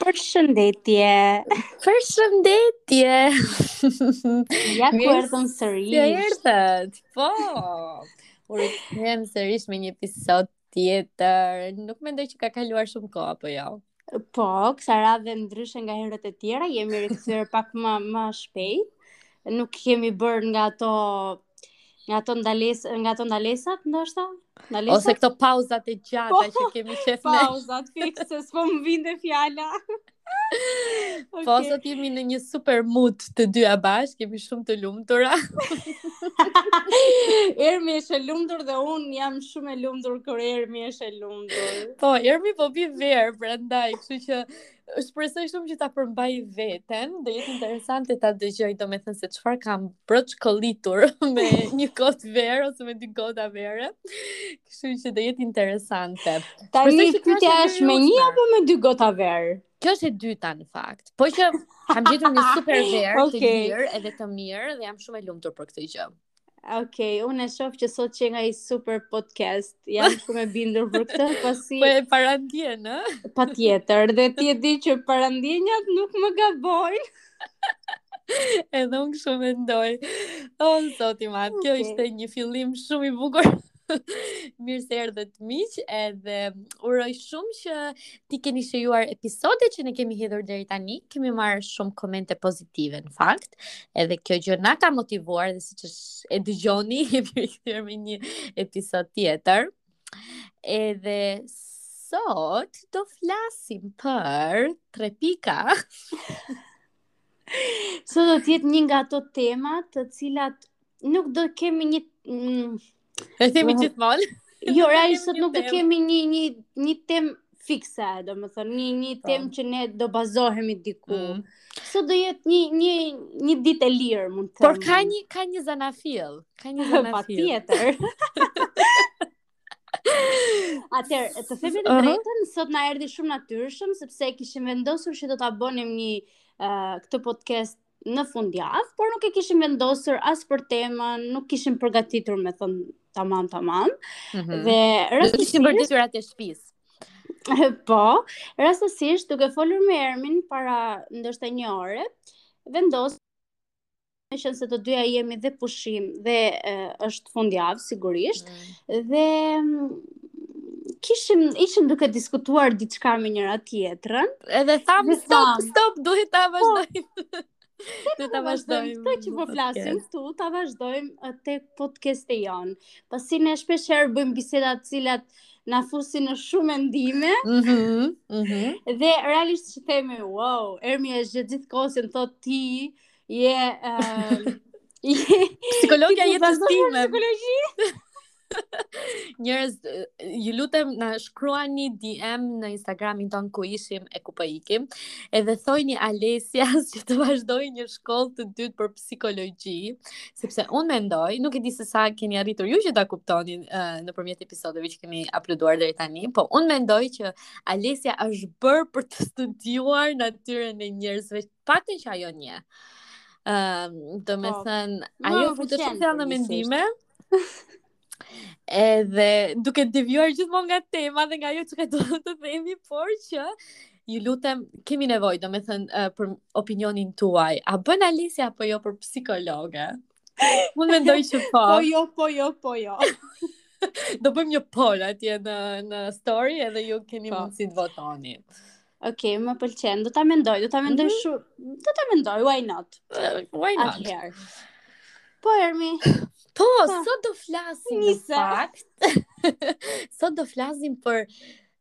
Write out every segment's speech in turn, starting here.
Përshëndetje. Përshëndetje. Ja ku erdhëm sërish. Ja erdhët. Po. U rikthyem sërish me një episod tjetër. Nuk mendoj që ka kaluar shumë kohë apo jo. Po, kësaj radhe ndryshe nga herët e tjera, jemi rikthyer pak më më shpejt. Nuk kemi bërë nga ato nga ato ndalesat nga ato ndalesat ndoshta ndalesat ose këto pauzat e gjata po, që kemi qejf ne pauzat fiks se s'po më vinte fjala okay. po sot jemi në një super mood të dyja bashkë jemi shumë të lumtura Ermi është e lumtur dhe unë jam shumë e lumtur kur Ermi është e lumtur po Ermi po pi verë prandaj kështu që Shpresoj shumë që ta përmbaj veten, do jetë interesante ta dëgjoj, domethënë se çfarë kam broçkullitur me një gotë verë ose me dy gota verë. Kështu që do jetë interesante. Tani pyetja është me një apo me dy gota verë? Kjo është e dyta në fakt. Po që kam gjetur një super verë okay. të lirë edhe të mirë dhe jam shumë e lumtur për këtë gjë. Ok, unë e shof që sot qenka një super podcast, jam shumë e bindur për këtë, pasi... Po e parandjen? Patjetër, dhe ti e di që parandjenjat nuk më gabojnë. Edhe unë kështu mendoj. O, oh, Zot i madh, okay. Kjo ishte një fillim shumë i bukur. Mirë se erdhët miq, edhe uroj shumë që t'i keni shijuar episodet që ne kemi hedhur deri tani. Kemi marrë shumë komente pozitive në fakt, edhe kjo gjë na ka motivuar dhe siç e dëgjoni, jemi rikthyer me një episod tjetër. Edhe sot do flasim për tre pika. Sot do të jetë një nga ato temat të cilat nuk do kemi një mm, e themi po, gjithmonë. Jo, realisht sot nuk do kemi një një një temë fikse, domethënë, një, një po. temë që ne do bazohemi diku. Mm. Sot do jetë një, një, një ditë e lirë, mund të them. Por ka një, ka një zanafillë. Ka një zanafillë. Patjetër. Atëherë, të themi të drejtën, sot na erdhi shumë natyrshëm, sepse e kishim vendosur që do ta bënim një uh, këtë podcast në fundjavë, por nuk e kishim vendosur as për temën, nuk kishim përgatitur me thënë tamam tamam. Mm -hmm. Dhe rastësisht kishim përgatitur detyrat e shtëpisë. po, rastësisht duke folur me Ermin para ndoshta një ore, vendos meqenëse të dyja jemi dhe pushim dhe e, është fundjavë, sigurisht, mm. dhe mm, kishim, ishim duke diskutuar diçka me njëra tjetrën. Edhe thamë, dhe stop, thamë, stop, duhet ta po, vazhdojmë. Dhe ta vazhdojmë. Këtë që po flasim këtu, ta vazhdojmë te podcastet e jona. Pasi ne shpesherë bëjmë biseda të cilat na fusin në shumë mendime. Mhm. Mm mhm. Mm dhe realisht që themi, wow, Ermi është gjithë gjithë kohës që thotë ti je uh, psikologja e jetës time. Psikologji. Njerëz, ju lutem na shkruani DM në Instagramin tonë ku ishim e ku po ikim. Edhe thojini Alesias që të vazhdojë një shkollë të dytë për psikologji, sepse unë mendoj, nuk e di se sa keni arritur ju që ta kuptoni uh, nëpërmjet episodeve që kemi uploaduar deri tani, po unë mendoj që Alesia është bërë për të studiuar natyrën e njerëzve, paktën që ajo një. Ëm, uh, do të me thënë, ajo futet shumë në mendime. Edhe duke devijuar gjithmonë nga tema dhe nga ajo që ka do të themi, por që ju lutem, kemi nevojë, do me thënë, uh, për opinionin tuaj. A bën Alesia apo jo për psikologe? Unë mendoj që po. po jo, po jo, po jo. do bëjmë një poll atje në, në story edhe ju keni po. mundësi të votoni. Ok, më pëlqen. Do ta mendoj, do ta mendoj mm -hmm. shumë. Do ta mendoj, why not? Uh, why not? Atëherë. Po Ermi. Po, po. sot do flasim në fakt. sot do flasim për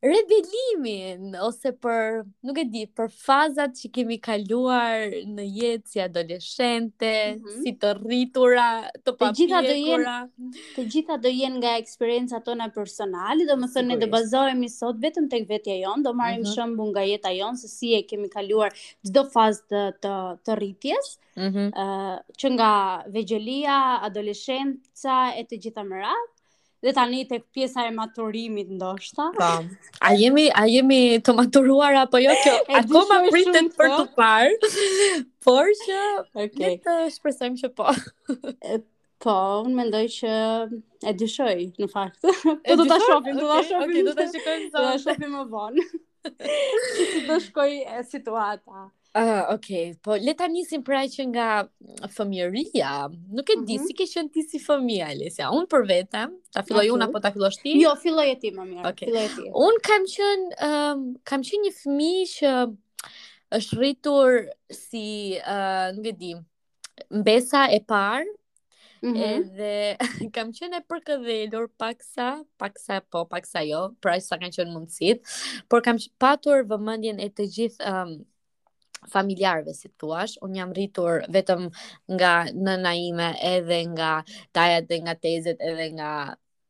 rebelimin ose për, nuk e di, për fazat që kemi kaluar në jetë si adoleshente, mm -hmm. si të rritura, të papjekura. Të gjitha do jenë Të gjitha do jenë nga eksperiencat tona personale, do me thënë ne do bazohemi sot vetëm tek vetja jonë, do marrim shembuj mm -hmm. nga jeta jonë, se si e kemi kaluar çdo fazë të, të, të rritjes, mm -hmm. uh, që nga vegjëlia, adoleshenca e të gjitha me radhë, dhe tani tek pjesa e maturimit ndoshta. Po. A jemi a jemi të maturuar apo jo kjo? Akoma pritet për të parë. Por që okay. le të shpresojmë që po. Po, unë mendoj që e dyshoj, në fakt. Po do ta shohim, do ta shohim. Okej, do ta shikojmë sa. Do ta shohim më vonë. Që si do shkojë situata. Ah, ok. Po, le ta nisim pra që nga fëmijëria. Nuk e di, mhm. si ke qenë ti si fëmijë, Alesia. Unë për vete, ta filloj unë apo ta fillosh ti? Jo, filloje ti, më mirë. Ok. Filloje ti. Unë kam qenë, ehm, kam qenë një fëmijë që është rritur si, eh, nuk e di, mbesa e parë mm -hmm. edhe kam qenë e përkëdhelur paksa, paksa po, paksa jo, për aq sa kanë qenë mundësitë, por kam patur vëmendjen e të gjithë um, familjarëve si të thuash, unë jam rritur vetëm nga nëna ime edhe nga dajat dhe nga tezet edhe nga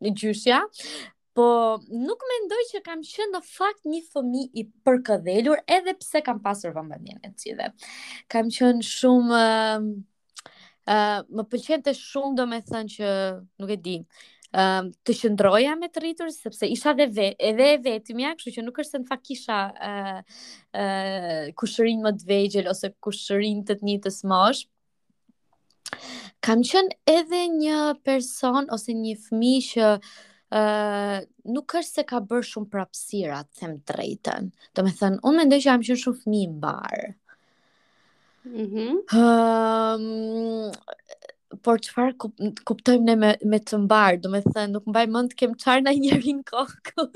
gjyshja. Po, nuk mendoj që kam qenë në fakt një fëmijë i përkëdhelur edhe pse kam pasur vëmendjen e të gjithëve. Kam qenë shumë uh, uh, më pëlqente shumë domethënë që nuk e di. Um, të qëndroja me të rritur sepse isha dhe ve, edhe e vetmja, kështu që nuk është se në fakt kisha uh, uh, kushërinj më të vegjël ose kushërinj të të njëjtës moshë, Kam qenë edhe një person ose një fëmijë që ë uh, nuk është se ka bërë shumë prapësira, të them të drejtën. Domethënë, unë mendoj që kam qenë shumë fëmijë i mbarë. Mhm. Mm um, por çfarë kup, kuptojmë ne me me të mbarë, domethënë, nuk mbaj mend të kem çarë ndonjërit kokë.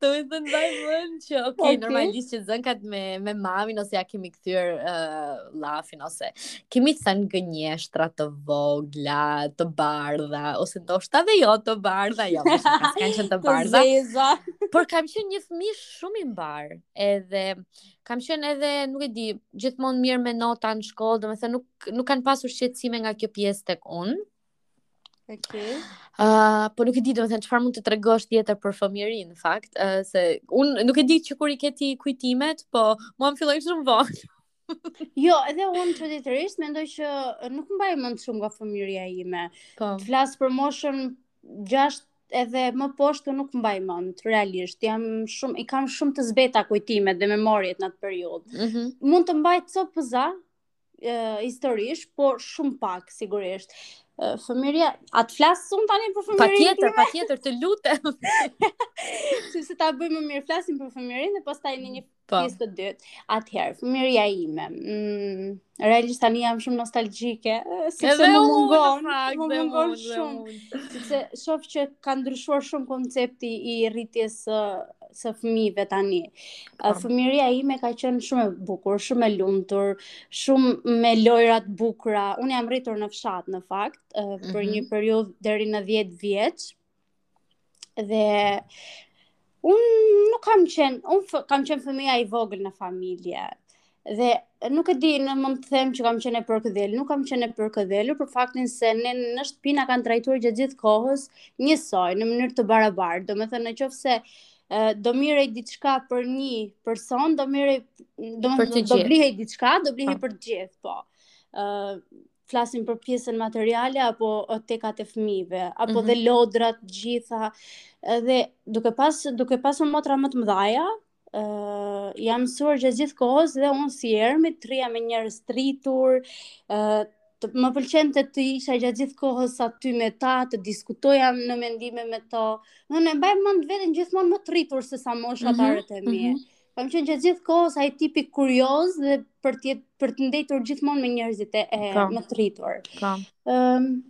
Domethënë mbaj mend që ok, okay. normalisht që zënkat me, me mamin ose ia kemi kthyer uh, llafin ose kemi thënë gënjeshtra të vogla, të bardha ose ndoshta dhe jo të bardha jo, më shumë kanë qenë të bardha por kam qenë një fëmijë shumë i mbarë edhe kam qenë edhe, nuk e di, gjithmonë mirë me nota në shkollë domethënë nuk, nuk kanë pasur shqetësime nga kjo pjesë tek unë Okej. Okay. Uh, po nuk e di, domethënë çfarë mund të tregosh tjetër për fëmijërinë në fakt, uh, se unë nuk e di që kur i ke ti kujtimet, po mua më fillojnë shumë vonë. jo, edhe unë çuditërisht mendoj që nuk mbaj mend shumë nga fëmijëria ime. Po. Të flas për moshën 6 edhe më poshtë nuk mbaj mend realisht. Jam shumë i kam shumë të zbehta kujtimet dhe memoriet në atë periudhë. Mm -hmm. Mund të mbaj copëza, uh, historish, por shumë pak sigurisht. Uh, fëmijëria, a të flas tani për fëmijërinë? Patjetër, patjetër, të lutem. Sepse ta bëjmë më mirë, flasim për fëmijërinë dhe pastaj në një po. pjesë të dytë. Atëherë, fëmijëria ime, mm, realisht tani jam shumë nostalgjike, sepse më mungon, më mungon shumë, sepse shof që ka ndryshuar shumë koncepti i rritjes uh, së fëmijëve tani. Po. Fëmijëria ime ka qenë shumë e bukur, shumë e lumtur, shumë me lojëra të bukura. Unë jam rritur në fshat në fakt, për mm -hmm. një mhm. periudhë deri në 10 vjeç. Dhe unë nuk kam qenë, unë kam qenë fëmija i vogël në familje. Dhe nuk e di, në mund të them që kam qenë e përkëdhel, nuk kam qenë e përkëdhelur për faktin se ne, në shpi na kanë trajtuar gjatë gjithë kohës njësoj, në mënyrë të barabartë. Domethënë, në qoftë se do merrej diçka për një person, do merrej... Do, për të do blihej diçka, do blihej po. për të gjithë, po. Uh, flasim për pjesën materiale apo tekat e fëmijëve apo mm -hmm. dhe lodrat të gjitha dhe duke pas duke pasur motra më të mëdha uh, jam mësuar gjatë gjithë kohës dhe unë si ermi të rrija me njerëz të rritur, uh, të, më pëlqente të isha gjatë gjithë kohës aty me ta, të diskutoja në mendime me to. Unë e mbaj mend veten gjithmonë me të rritur se sa moshatarët mm -hmm, e mi. Mm -hmm. Kam qenë gjatë gjithë kohës ai tipi kurioz dhe për të për të ndejtur gjithmonë me njerëzit e, e më të rritur. Po. Ëm um,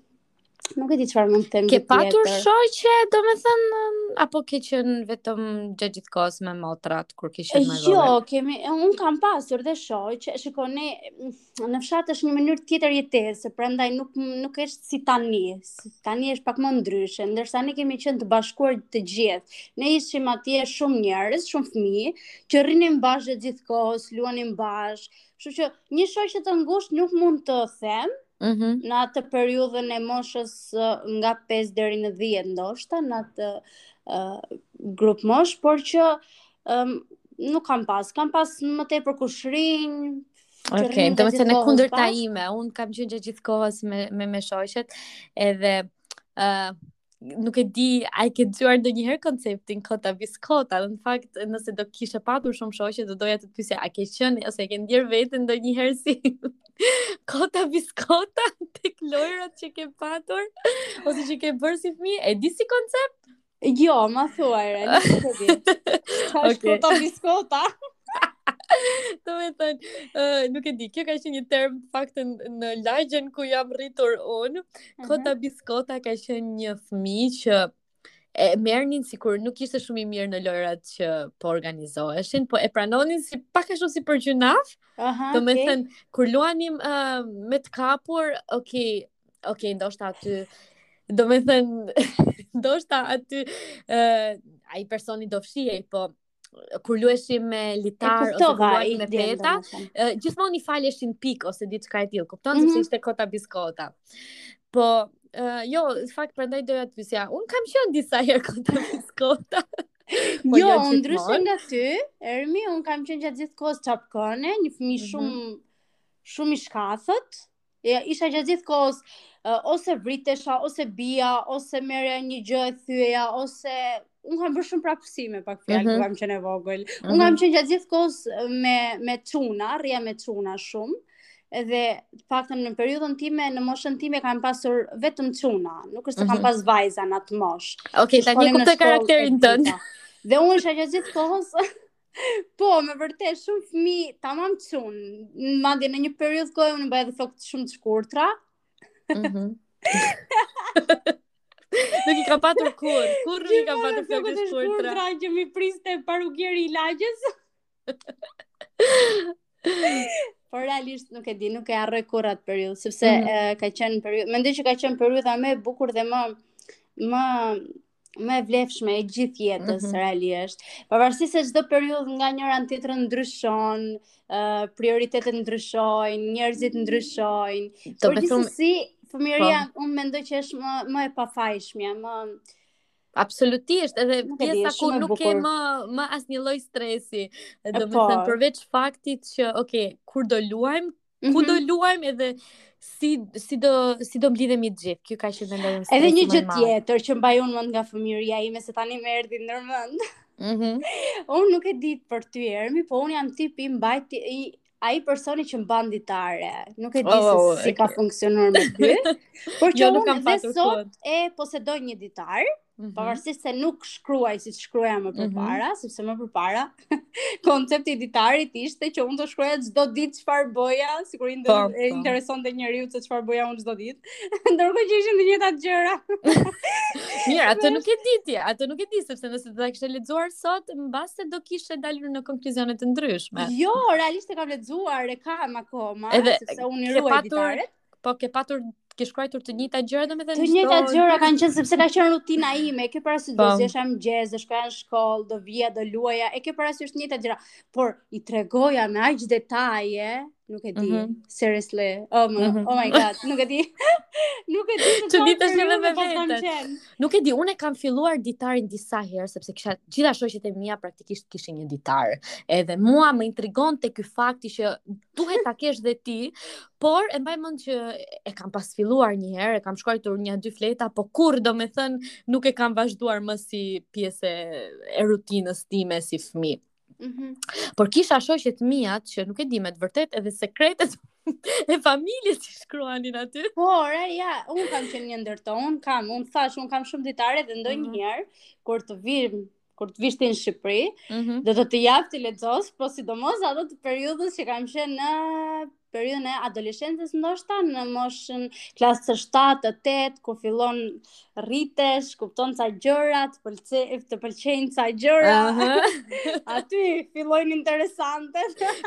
Nuk e di çfarë mund të them. Ke patur shoqe, domethënë, apo ke qenë vetëm gjatë gjithë kohës me motrat kur ke qenë më Jo, kemi un kam pasur dhe shoqe. Shiko ne në fshat është një mënyrë tjetër jetese, prandaj nuk nuk është si tani. Tani është pak më ndryshe, ndërsa ne kemi qenë të bashkuar të gjithë. Ne ishim atje shumë njerëz, shumë fëmijë, që rrinim bashkë gjithë kohës, luanim bashkë, Kështu që një shoqe të ngushtë nuk mund të them mm -hmm. në atë periudhën e moshës nga 5 deri në 10 ndoshta në atë uh, grup mosh, por që um, nuk kam pas, kam pas më tepër kushërinj, Okej, okay, domethënë e kundërta ime, un kam qenë gjithë kohës me me me shoqet, edhe ë uh, nuk e di, a e ke dëgjuar ndonjëherë konceptin kota biskota? Në fakt, nëse do kishe patur shumë shoqe, do doja të të pyesja, a ke qenë ose e ke ndjerë veten ndonjëherë si kota biskota tek lojrat që ke patur ose që ke bërë si fëmijë? E di si koncept? Jo, ma thuaj, realisht e di. Ça është kota biskota? Domethënë, uh, nuk e di, kjo ka qenë një term fakt në lagjen ku jam rritur unë, Mhm. Kota Biskota ka qenë një fëmijë që e merrnin sikur nuk ishte shumë i mirë në lojrat që po organizoheshin, po e pranonin si pak a shumë si për gjynaf. Aha. Domethënë okay. kur luanim uh, me të kapur, okay, okay, ndoshta aty domethënë ndoshta aty uh, ai personi do fshihej, po kur luheshim me litar ose kur luheshim me peta, gjithmonë i faleshin pikë ose diçka e tillë, kupton mm -hmm. se ishte kota biskota. Po, uh, jo, në fakt prandaj doja të pyesja, un kam qenë disa herë kota biskota. Po jo, jo ndryshe nga ty, Ermi, un kam qenë gjatë gjithë kohës çapkëne, një fëmijë mm -hmm. shumë shumë i shkathët. Ja, isha gjatë gjithë kohës uh, ose vritesha, ose bija, ose merrja një gjë e thyeja, ose unë kam bërë shumë prapësi me pak fjalë, mm -hmm. kam qenë e vogël. Mm -hmm. Unë kam mhm. qenë gjatë gjithë kohës me me çuna, rrija me çuna shumë. Edhe fakt në periudhën time, në moshën time kam pasur vetëm çuna, nuk është se mm -hmm. kam mhm. pas vajza në atë moshë. Okej, okay, tani kuptoj karakterin tënd. Dhe unë isha gjatë gjithë kohës Po, me vërtet shumë fëmi, tamam çun. Madje në një periudhë kohe unë bëja dhe flokët shumë të shkurtra. Mhm. Mm Nuk i kam patur kurrë, kurrë nuk i kam patur flokët e shkurtra. Shkurtra që m'i priste parukieri i lagjes. Por realisht nuk e di, nuk e harroj kurrë atë periudhë, sepse mm -hmm. e, ka qenë periudhë, mendoj që ka qenë periudha më e bukur dhe më më më e vlefshme e gjithë jetës mm -hmm. realisht. Pavarësisht se çdo periudhë nga njëra në tjetrën ndryshon, uh, prioritetet ndryshojnë, njerëzit mhm. ndryshojnë. Por gjithsesi fëmijëria po. unë mendoj që është më më e pafajshmja, më Absolutisht, edhe pjesa ku nuk ke më më asnjë lloj stresi. Domethënë po. përveç faktit që, ok, kur do luajmë, Mm -hmm. Ku do mhm. luajmë edhe si si do si do mblidhemi të gjithë. Kjo ka qenë vendosur. Edhe një gjë tjetër që mbaj unë mend nga fëmijëria ime se tani më erdhi në mend. Mhm. Mm unë nuk e di për ty Ermi, po unë jam tipi mbaj, tip ai personi që mban ditare. Nuk e di oh, se oh, si okay. ka funksionuar me ty. Por që jo, unë edhe sot e posedoj një ditar. Mm -hmm. Pavarësisht se nuk shkruaj siç shkruaja më mhm. përpara, mm -hmm. sepse më përpara koncepti i ditarit ishte që unë të shkruaja çdo ditë çfarë bëja, sikur i po, po. interesonte njeriu se çfarë bëja unë çdo ditë, ndërkohë që ishin të njëjtat gjëra. Mirë, atë nuk e di ti, atë nuk e di sepse nëse do ta kishe lexuar sot, mbase do kishe dalur në konkluzione të ndryshme. Jo, realisht e kam lexuar, e kam akoma, edhe, sepse unë i ruaj ditaret. Po ke patur ke shkruar të njëjtat gjëra domethënë të njëjtat gjëra kanë qenë sepse ka qenë rutina ime e ke parasysh do zgjohesha në mëngjes do shkoja në shkollë do vija do luaja e ke parasysh të njëjtat gjëra por i tregoja me aq detaje nuk e di mm -hmm. seriously oh, my, mm -hmm. oh my god nuk e di nuk e di të ditë është edhe me veten nuk e di unë e kam filluar ditarin disa herë sepse kisha gjithë shoqet e mia praktikisht kishin një ditar edhe mua më intrigonte ky fakti që duhet ta kesh dhe ti, por e mbaj mend që e kam pas filluar një herë, e kam shkruajtur nja dy fleta, po kurrë domethënë nuk e kam vazhduar më si pjesë e rutinës time si fëmijë. Mm -hmm. Por kisha shoqet e mia që nuk e di me të vërtetë edhe sekretet e familjes që i shkruanin aty. Por, e, ja, unë kam qenë një ndër to, unë kam, unë thashë, unë kam shumë ditare dhe ndonjëherë mm -hmm. kur të vijmë kur të vish ti në Shqipëri, mm -hmm. do t'i jap të lexosh, po sidomos ato të periudhës që kam qenë në periudhën e adoleshencës ndoshta në moshën klasë të 7 të 8 ku fillon rritesh, kupton ca gjëra, të pëlqej, të pëlqejnë ca gjëra. Uh -huh. Aty fillojnë interesante.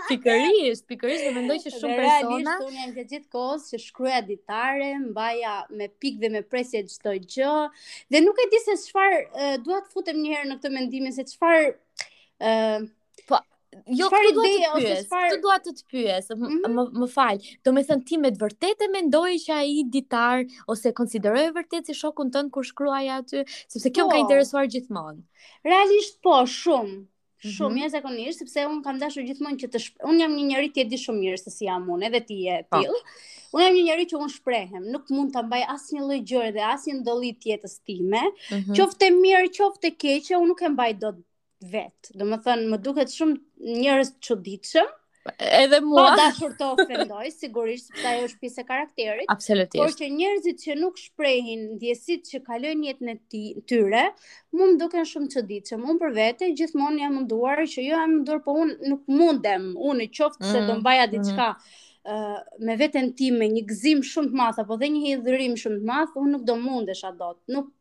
pikërisht, pikërisht mendoj që shumë persona. Realisht unë jam gjithë kohës që shkruaja ditare, mbaja me pikë dhe me presje çdo gjë. Dhe nuk e di se çfarë uh, dua të futem një herë në këtë mendimin se çfarë ë uh, po Jo, këtë do të pyes, far... këtë do të të pyes, mm -hmm. më, më falj, domethënë ti me të vërtetë e mendoje që ai ditar, ose konsideroje vërtet si shokun tënd kur shkruaje aty, sepse kjo po. më ka interesuar gjithmonë. Realisht po, shumë, Mhm. Shumë mm -hmm. zakonisht, sepse unë kam dashur gjithmonë që të shpre... Unë jam një njeri ti e di shumë mirë se si jam unë, edhe ti je po. e tillë. Unë jam një njeri që unë shprehem, nuk mund ta mbaj asnjë lloj gjëje dhe asnjë ndodhi të jetës time. Mm -hmm. Qoftë e mirë, qoftë e keqe, unë nuk e mbaj dot vetë. Domethënë, më duken shumë njerëz të çuditshëm, Edhe po, mua. Pa dashur të ofendoj, sigurisht sepse ajo është pjesë e karakterit. Absolutisht. Por që njerëzit që nuk shprehin ndjesitë që kalojnë në jetën e ti, tyre, mua më duken shumë të çuditshëm. Unë për vete gjithmonë jam munduar që jo jam munduar, po unë nuk mundem, unë në qoftë mm, se do mbaja mm. diçka. Mm me veten time, një gëzim shumë të madh apo dhe një hidhërim shumë të madh, unë nuk do mundesha dot. Nuk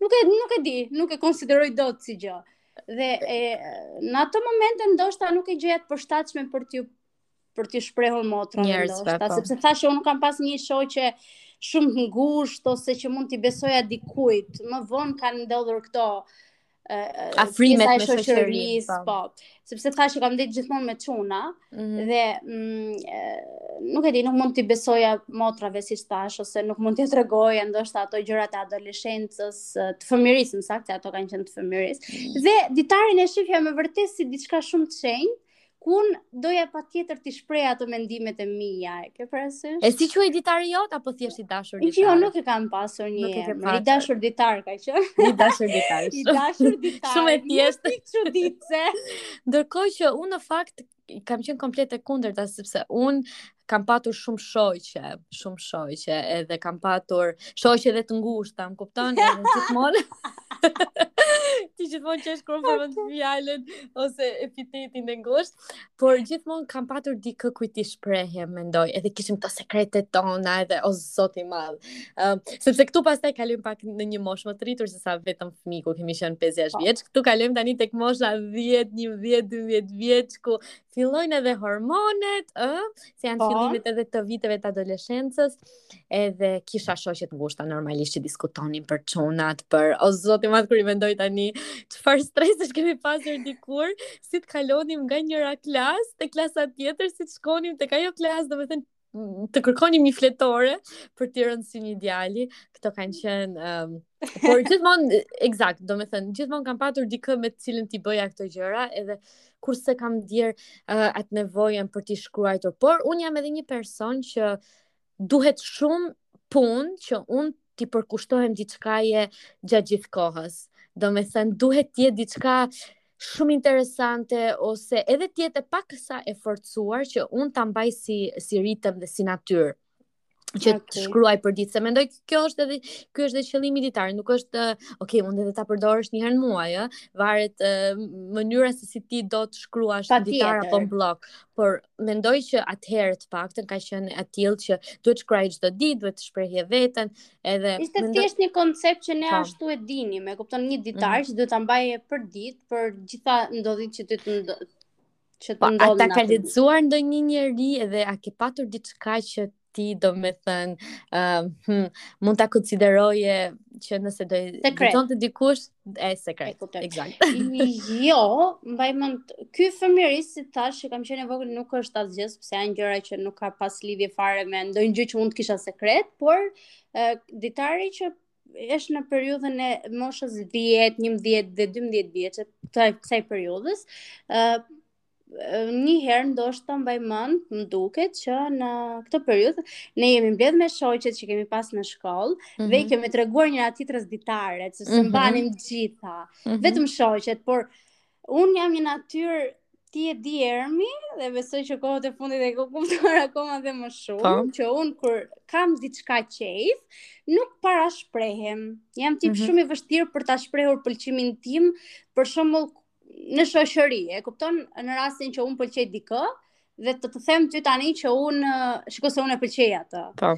nuk e nuk e di, nuk e konsideroj dot si gjë. Dhe e, në ato momente ndoshta nuk e gjeja të përshtatshme për t'ju për t'ju shprehur motrave ndoshta, po. sepse thashë nuk kam pas një shoqe shumë të ngushtë ose që mund t'i besoja dikujt. Më vonë kanë ndodhur këto afrimet me shoqërisë, po. po. Sepse thashë kam ndejt gjithmonë me çuna, ëh, Mhm. Dhe mm, nuk e di, nuk mund t'i besoja motrave siç thashë ose nuk mund t'i tregoja ndoshta ato gjërat e adoleshencës, të fëmirisë, më saktë, ato kanë qenë të fëmirisë. Mhm. Dhe ditarin e shifja me vërtet si diçka shumë të shenjtë, ku doja patjetër të shprehja ato mendimet e mia, e ke parasysh? E si quhej ditari yt apo thjesht i dashur ditar? Jo, nuk e kam pasur një emër. I dashur ditar ka qenë. I dashur ditar. I dashur ditar. Shumë e thjeshtë. Nuk e çudit. Se, ndërkohë që unë në fakt kam qenë komplet e kundërta sepse unë kam patur shumë shoqe, shumë shoqe, edhe kam patur shoqe edhe të ngushta, më kupton? Edhe gjithmonë. Ti gjithmonë qesh kur përmend fjalën ose epitetin e ngushtë. por gjithmonë kam patur dikë kujt t'i shprehem, mendoj, edhe kishim këto sekretet tona edhe o zot i madh. Ëm, uh, sepse këtu pastaj kalojm pak në një moshë më të rritur se sa vetëm fëmijë kur kemi qenë 5-6 po. vjeç. Këtu kalojm tani tek mosha 10, 11, 12 vjeç ku fillojnë edhe hormonet, ë, uh, se janë po. fillimet edhe të viteve të adoleshencës. edhe kisha shoqe të ngushta normalisht që diskutonim për çunat, për o zot i madh kur i mendoj tani çfarë stresi kemi pasur dikur, si të kalonim nga njëra klasë te klasa tjetër, si të shkonim tek ajo klasë, domethënë të kërkonim një fletore për t'i rënë në sy një djali, këto kanë qenë um, por gjithmonë eksakt, domethënë gjithmonë kam patur dikë me të cilën t'i bëja këto gjëra, edhe kurrë s'e kam ndier uh, atë nevojën për t'i shkruajtur, por unë jam edhe një person që uh, duhet shumë punë që unë t'i përkushtohem diçkaje gjatë gjithë kohës. Do me thënë, duhet të jetë diçka shumë interesante ose edhe të jetë paksa e forcuar që unë ta mbaj si, si ritëm dhe si natyrë që okay. të shkruaj përditë, se mendoj kjo është edhe ky është dhe qëllimi ditar, nuk është uh, ok, mund edhe ta përdorësh një herë në muaj, ë, varet uh, mënyra se si ti do të shkruash ditar apo blog, por mendoj që atëherë të paktën ka qenë atillë që duhet shkruaj çdo ditë, duhet të shprehje veten, edhe Ishte mendoj... thjesht një koncept që ne pa. Po. ashtu e dinim, më kupton një ditar mm. që duhet ta mbaje përditë, për të gjitha ndodhitë që ti të ndodh. Që të po, ndodhin. A ta ka lexuar ndonjë njeri edhe a ke patur diçka që ti do me thënë, uh, hmm, mund ta konsideroje që nëse do ta lexonte dikush, e sekret, e exact. jo, mbaj mend, ky i fëmijërisë, siç thashë, që kam qenë e vogël, nuk është asgjë, sepse janë gjëra që nuk ka pas lidhje fare me ndonjë gjë që mund të kisha sekret, por uh, ditari që është në periudhën e moshës 10, 11 dhe 12 vjeçe të kësaj periudhës, ë uh, një herë ndoshta mbaj mend, më duket që në këtë periudhë ne jemi mbledh me shoqet që kemi pas në shkollë mm -hmm. dhe i mhm. kemi treguar njëra tjetrës ditarët, se mm -hmm. mbanim mhm. të gjitha, mm -hmm. vetëm shoqet, por un jam një natyrë ti e di Ermi dhe besoj që kohët e fundit e ke kuptuar akoma dhe më shumë pa. Po. që un kur kam diçka qejf nuk para shprehem jam tip mm -hmm. shumë i vështirë për ta shprehur pëlqimin tim për shembull në shoqëri, e kupton, në rastin që un pëlqej dikë dhe të të them ty tani që un shikoj se un e pëlqej atë. Po.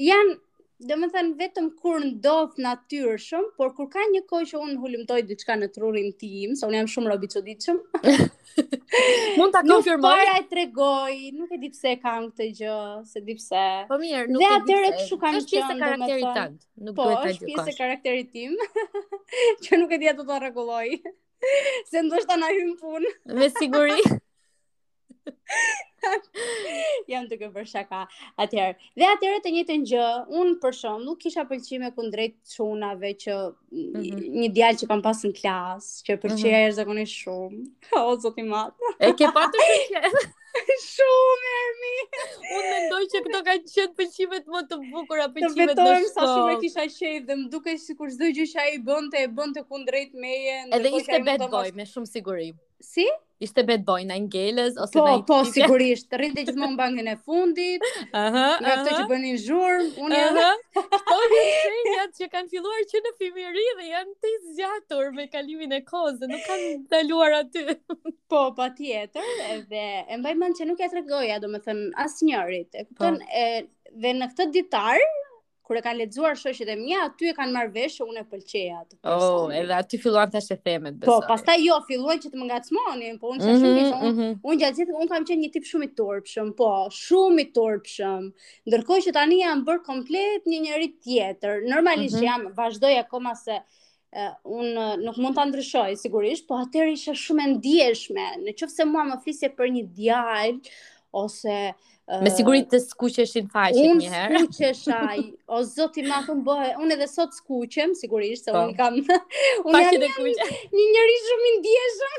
Jam, domethënë, vetëm kur ndodh natyrshëm, por kur ka një kohë që unë hulumtoj diçka në trurin tim, se unë jam shumë rob i çuditshëm, mund ta konfirmoj. Nuk para e tregoj, nuk e di pse e kam këtë gjë, se di pse. Po mirë, nuk e di pse. Dhe atëherë kshu kam qënë, domethënë. Nuk po, duhet ta gjykosh. Po, është pjesë e karakterit tim që nuk e di a do ta rregulloj. Se ndoshta na hyn në punë. Me siguri. Jam duke për shaka. Atëherë, dhe atëherë të njëjtën gjë, un për shembull kisha pëlqime kundrejt çunave që mm -hmm. një djalë që kam pas në klasë, që e pëlqeja mm -hmm. zakonisht shumë. O, Zot i madh. E ke pas pëlqim. Shumë mirë. Unë mendoj që këto kanë qenë pëlqimet më të bukura, pëlqimet më të shkurt. sa shumë e kisha qejf dhe më dukej sikur çdo gjë që ai bënte e bënte kundrejt meje. Edhe ishte bad boy me shumë siguri. Si? Ishte bad boy, na ngeli ose po, në Po, po, sigurisht. Rrinte gjithmonë në bankën e fundit. Aha. Nga ato që bënin zhurmë, unë jam. Aha. Po, shenjat që kanë filluar që në fëmijëri dhe janë të zgjatur me kalimin e kohës dhe nuk kanë ndaluar aty. Po, patjetër, edhe e mbaj mend që nuk ia tregoja, domethënë, asnjërit. E kupton, po, dhe në këtë ditar, kur e kanë lexuar shoqet e mia, aty e kanë marrë vesh që unë e pëlqeja atë. Oh, edhe aty filluan thashethemet po, besoj. Po, pastaj jo, filluan që të më ngacmonin, po unë çfarë mm -hmm, shumë, mm -hmm. unë gjatë gjithë unë kam qenë një tip shumë i turpshëm, po, shumë i turpshëm. Ndërkohë që tani jam bërë komplet një njeri tjetër. Normalisht mm -hmm. jam vazhdoj akoma se uh, unë nuk mund ta ndryshoj sigurisht, po atëherë isha shumë e ndjeshme. Në qoftë se mua më flisje për një djalë ose uh, me siguri të skuqeshin faqet njëherë. Unë skuqesha, o zot i madh bëhe, unë edhe sot skuqem sigurisht se po. unë kam unë jam një, një njeri shumë i ndjeshëm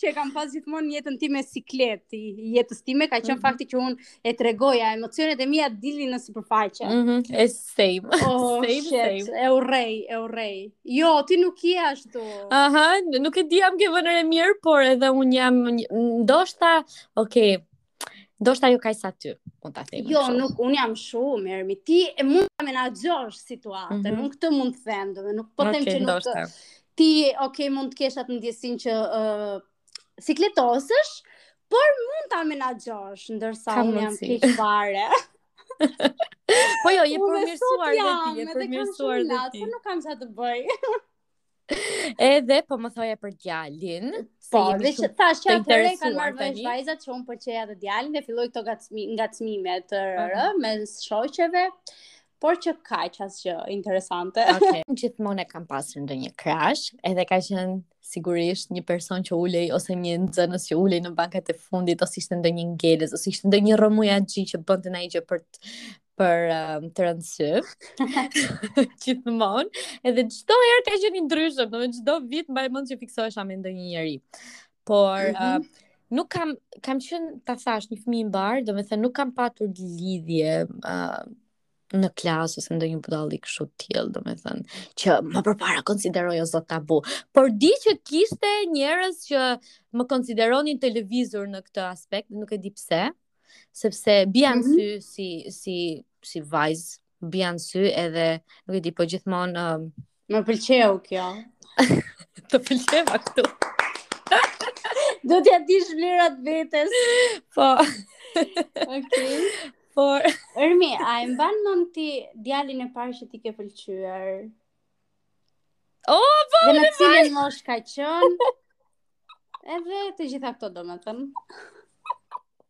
që e kam pas gjithmonë jetën time siklet i jetës time ka qenë mm -hmm. fakti që unë e tregoja emocionet e mia të dilnin në sipërfaqe. Mhm, mm same. Oh, same, shit. same. E urrej, e urrej. Jo, ti nuk je ashtu. Aha, nuk e di a m'ke vënë re mirë, por edhe unë jam ndoshta, okay. Ndoshta jo kaq sa ty, mund ta them. Jo, nuk unë jam shumë, Ermi, ti mund ta menaxhosh situatën, mm -hmm. nuk këtë mund të them, do nuk po okay, them që nuk. Ndoshta. Ti, okay, mund të kesh atë ndjesinë që uh, sikletosesh, por mund ta menaxhosh ndërsa unë jam keq fare. po jo, je përmirësuar dhe ti, je përmirësuar dhe ti. Po nuk kam ça të bëj. Edhe po më thoja për djalin. Po, dhe që thashë atëherë kanë marrë vesh vajzat që unë pëlqeja atë djalin dhe filloi këto ngacmimet tërë mes shoqeve. por që kaq asgjë interesante. Okej. Okay. Gjithmonë e kam pasur ndonjë crush, edhe ka qenë sigurisht një person që ulej ose një nxënës që ulej në bankat e fundit ose ishte ndonjë ngelës ose ishte ndonjë rrëmujaxhi që bënte naj gjë për të për um, të rënë në sy gjithmonë edhe çdo herë ka qenë i ndryshëm, domethënë çdo vit mbaj mend që fiksohesha me ndonjë njeri Por mm -hmm. uh, nuk kam kam qenë ta thashë një fëmijë i mbarë, domethënë nuk kam patur lidhje uh, në klasë ose ndonjë budallik kështu të tillë, domethënë, që më përpara konsideroja o zot tabu. Por di që kishte njerëz që më konsideronin të lëvizur në këtë aspekt, nuk e di pse, sepse bija mm -hmm. në sy si si si vajzë bija në sy edhe nuk e di po gjithmonë um... më pëlqeu kjo. të pëlqeu kjo. Do t'ia dish vlerat vetes. Po. Okej. Po. Ermi, a e mban mend ti djalin e parë që ti ke pëlqyer? O, oh, po. Dhe në cilën moshë ka qenë? Edhe të gjitha këto domethënë.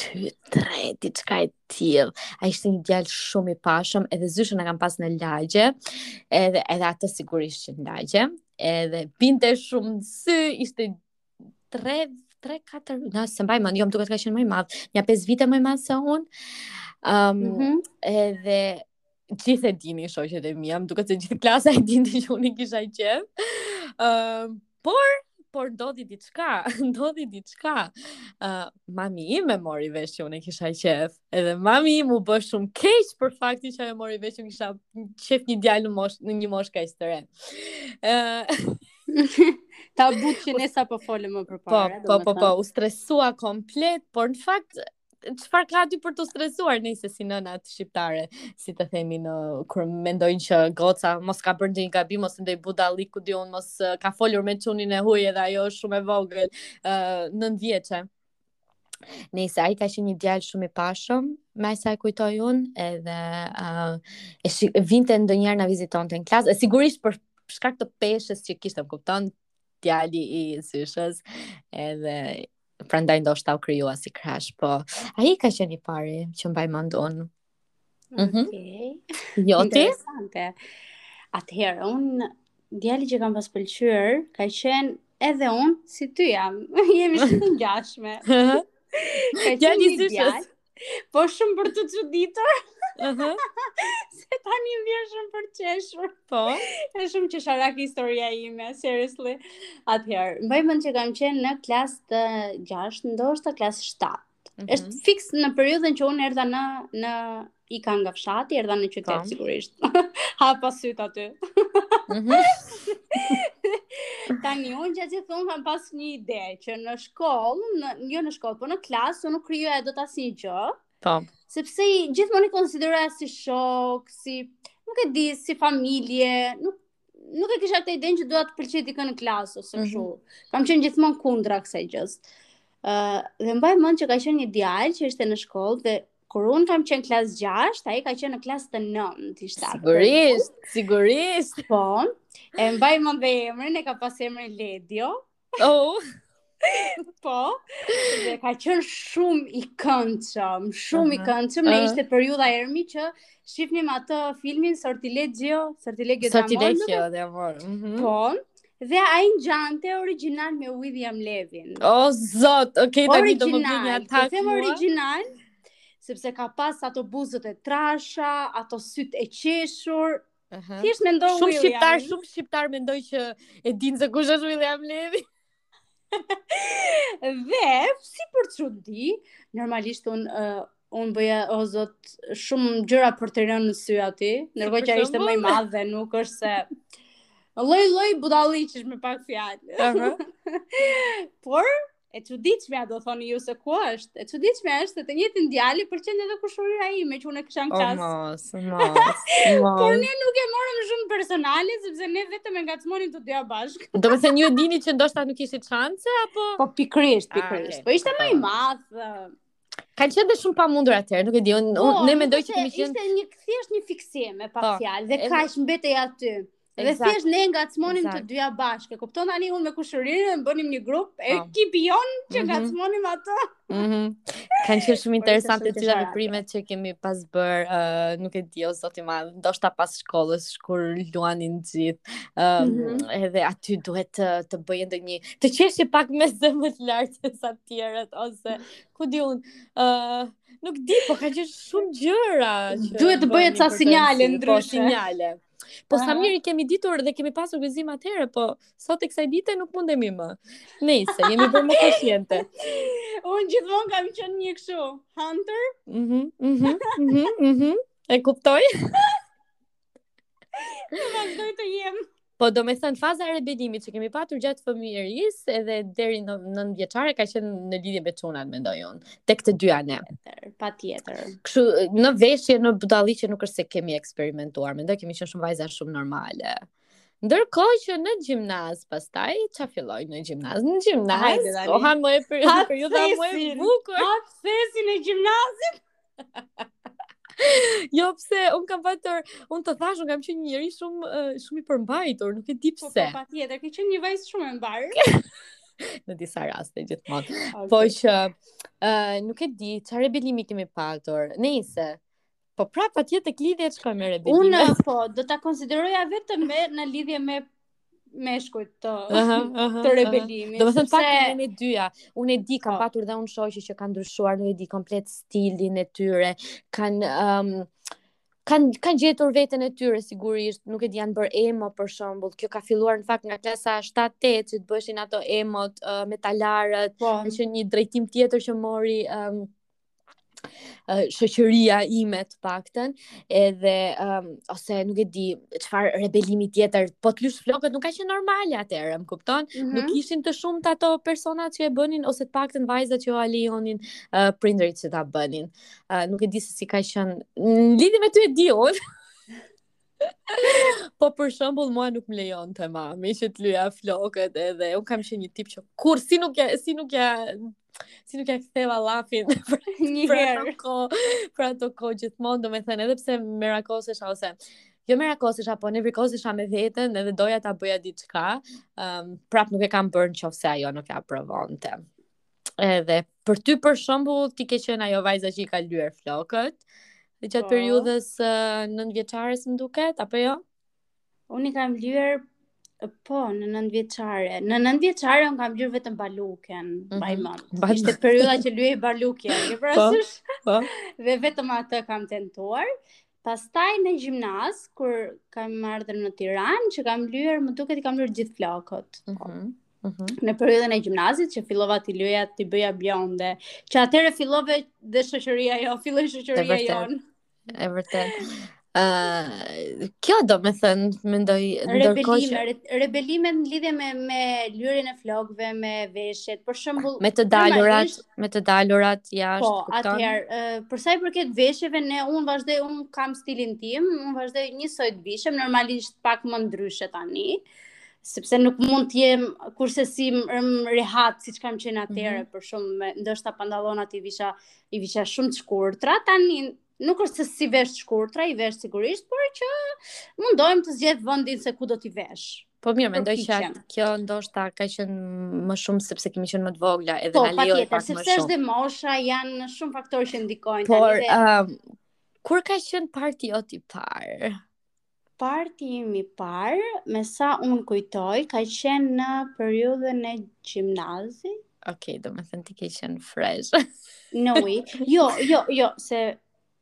dy tre diçka e tillë. Ai ishte një djalë shumë i pashëm, edhe zyshën e kam pas në lagje, edhe edhe atë sigurisht që në lagje, edhe binte shumë në sy, ishte tre tre katër, nëse mbaj mend, jo më duket ka qenë më i madh, nja pesë vite më i madh se unë. Ëm um, mm -hmm. edhe gjithë e dinin shoqet e mia, më duket se gjithë klasa e dinte që unë e kisha qef. Ëm, uh, por por ndodhi diçka, ndodhi diçka. Ë, uh, mami im e mori vesh që unë kisha qef. Edhe mami im u bë shumë keq për faktin që e mori vesh që kisha qef një djalë në mosh, në një moshë kaq të re. Ë, uh, tabutë që ne sapo folëm më përpara, po, po, po, po, u stresua komplet, por në fakt çfarë ka aty për të stresuar nëse si nënat shqiptare, si të themi në kur mendojnë që goca mos ka bërë ndonjë gabim ose ndonjë budallik ku di un mos uh, ka folur me çunin e huaj edhe ajo është shumë e vogël, uh, 9 vjeçe. Nëse ai ka qenë një djalë shumë i pashëm, me sa e kujtoj un, edhe uh, e shi, vinte ndonjëherë na vizitonte në klasë, sigurisht për shkak të peshës që kishte, kupton, djali i zyshës, edhe prandaj ndoshta u krijua si crush, po ai ka qenë i pari që mbaj mend un. Mhm. Okej. Po ti? Interesante. Atëherë un djali që kam pas pëlqyer ka qenë edhe un si ty jam. Jemi shumë të ngjashme. Ka Djali qenë i i zyshës. djalë. Po shumë për të çuditur. Ëh. Uh -huh. Se tani më vjen shumë për qeshur. Po. Është shumë qesharak historia ime, seriously. Atëherë, mbaj mend që kam qenë në klasë të 6, ndoshta klasë 7. Mm -hmm. Është fiks në periudhën që unë erdha në në ika nga fshati, erdha në qytet po. sigurisht. hapa syt aty. Mhm. Tani unë që gjithmonë kam pas një ide që në shkollë, në, jo në shkollë, por në klasë, unë nuk krijoja dot asnjë gjë. Po. Sepse i gjithmonë i konsideroja si shok, si nuk e di, si familje, nuk nuk e kisha këtë idenë që dua të pëlqej dikën në klasë ose mhm. kështu. Mm -hmm. Kam qenë gjithmonë kundra kësaj gjës. Ë uh, dhe mbaj mend që ka qenë një djalë që ishte në shkollë dhe kur un kam qenë klas 6, ai ka qenë në klas të 9, ti shtat. Sigurisht, sigurisht. Po. E mbaj mend dhe emrin, e ka pas emrin Ledio. Oh. po. Dhe ka qenë shumë i këndshëm, shumë uh -huh. i këndshëm në uh -huh. ishte periudha e Ermi që shifnim atë filmin Sortilegio, Sortilegio de Amor. Sortilegio de Amor. Mm -hmm. Po. Dhe ai ngjante origjinal me William Levin. O, oh, zot, okej, okay, tani do më bëjnë një atak. Origjinal, po origjinal, sepse ka pas ato buzët e trasha, ato syt e qeshur, Aha. Thjesht mendoj shumë shqiptarë, shumë shqiptarë mendoj që e dinë se kush është William Levy. dhe si për çudi, normalisht unë uh, unë bëja o zot shumë gjëra për të rënë në sy aty, ndërkohë që ishte më i madh dhe nuk është se lloj lloj budallallëqesh me pak fjalë. Uh -huh. Por E çuditshmja do thoni ju se ku është? E çuditshmja është se të njëjtin djalë pëlqente edhe kushërira ime që unë kisha në klasë. Mos, mos. Por ne nuk e morëm shumë personale sepse ne vetëm e ngacmonim të dyja bashkë. Domethënë ju dini që ndoshta nuk kishit shanse apo Po pikërisht, ah, pikërisht. Po ishte më i madh. Ka qenë dhe shumë pamundur atëherë, nuk e di, unë po, ne mendoj që kemi qenë ishte një thjesht një fiksim i po, parcial dhe kaq mbetej aty. Dhe exact. thjesht e ngacmonim exact. të dyja bashkë. E kupton tani unë me kushërirën bënim një grup oh. ekipi që mm -hmm. ngacmonim ato. Mm -hmm. Kanë qenë shumë interesante të gjitha veprimet që kemi pas bërë, uh, nuk e di o zot i madh, ndoshta pas shkollës kur luanin gjithë. Ëm um, mm -hmm. edhe aty duhet të bëje ndonjë të qeshje pak me zë më të lartë se sa të tjerët ose ku di unë. Ë uh, nuk di, po kanë qenë shumë gjëra që duhet të bëje ca sinjale ndryshe. Po sinjale. Po sa mirë i kemi ditur dhe kemi pasur guxim atëherë, po sot e kësaj dite nuk mundemi më. Ne se jemi bërë më koshiente. Unë gjithmonë kam qenë një kështu hunter. Mhm, mhm, mhm, mhm. E kuptoj. Dhe vazhdoj të jem. Po domethënë, faza e rebelimit që kemi patur gjatë fëmijërisë edhe deri në nëntëvjeçare ka qenë në lidhje me çunat, mendoj unë. tek të dyja ne. Patjetër. Kështu, në veshje, në budallallëqe nuk është se kemi eksperimentuar, mendoj kemi qenë shumë vajza shumë normale. Ndërkohë që në gjimnaz, pastaj, ça filloi në gjimnaz? Në gjimnaz, koha më e për, për ju dhe më e bukur. Hap sesionin e gjimnazit! jo pse unë kam patur, unë të thashë unë kam qenë një njeri shumë shumë i përmbajtur, nuk e di po, po, pse. Po patjetër, ke qenë një vajzë shumë e mbarë. në disa raste gjithmonë. Okay. Po që uh, nuk e di çfarë rebelimi kemi patur. Nëse po prapë aty tek lidhja e shkoj me rebelime. Unë po do ta konsideroja vetëm me në lidhje me meshkujt të aha, aha, të rebelimit. Domethënë pak se... ne dyja. Unë e di kam po. patur dhe unë shoqe që kanë ndryshuar, nuk e di komplet stilin e tyre, kanë um, kanë kanë gjetur veten e tyre sigurisht, nuk e di janë bërë emo për shembull. Kjo ka filluar në fakt nga klasa 7-8 që të bëheshin ato emot uh, metalarët, po. qe një drejtim tjetër që mori um, uh, shoqëria ime të paktën, edhe um, ose nuk e di çfarë rebelimi tjetër, po të lyesh flokët nuk ka qenë normale atëherë, më kupton? Mm -hmm. Nuk ishin të shumtë ato persona që e bënin ose të paktën vajzat që ua lejonin uh, prindërit që ta bënin. uh, nuk e di se si ka qenë në lidhje me ty e di unë. po për shembull mua nuk më lejonte mami që të lyja flokët edhe un kam qenë një tip që kurrë si nuk ja si nuk ja si nuk ja ktheva llafin për një herë për ato kohë gjithmonë domethënë edhe pse merakosesha ose jo merakosesha po nevrikosesha me veten edhe doja ta bëja diçka um, prap nuk e kam bërë qoftë se ajo nuk e aprovonte Edhe për ty për shembull ti ke qenë ajo vajza që i ka lyer flokët gjatë po. periudhës uh, nëntëvjeçares më duket apo jo? Unë i kam lyer po në nëntëvjeçare. Në nëntëvjeçare unë kam lyer vetëm baluken, mm -hmm. mbaj mend. Ba Ishte periudha që lyhej balukja, e ke parasysh. Po. dhe vetëm atë kam tentuar. Pastaj në gjimnaz, kur kam ardhur në Tiranë, që kam lyer, më duket i kam lyer gjithë flokët. Mhm. Mm -hmm. Mm -hmm. Në periudhën e gjimnazit që fillova t'i lyja t'i bëja bjonde, që atëherë fillove dhe shoqëria jo, filloi shoqëria jon. E vërtet. Ë, uh, kjo domethënë, mendoj ndërkohë që rebelime në lidhje me me lyerjen e flokëve, me veshjet, për shembull, me të dalurat, me të dalurat jashtë, po, kupton? Po, atëherë, për sa i përket veshjeve, ne un vazhdoj, un kam stilin tim, un vazhdoj njësoj të vishem, normalisht pak më ndryshe tani, sepse nuk mund të jem kurse si më rehat siç kam qenë atëherë, mm -hmm. për shembull ndoshta pantallonat i visha i visha shumë të shkurtra, tani nuk është se s'i vesh të shkurtra, i vesh sigurisht, por që mundohem të zgjedh vendin se ku do t'i vesh. Po mirë, mendoj që kjo ndoshta ka qenë më shumë sepse kemi qenë më të vogla edhe po, na lejoi pak më shumë. Po, sepse është dhe mosha, janë shumë faktorë që ndikojnë tani. Por, ëm, um, kur ka qenë parti jot i parë? Parti im i parë, me sa un kujtoj, ka qenë në periudhën e gjimnazit. Okej, okay, domethënë ti ke qenë fresh. no, jo, jo, jo, se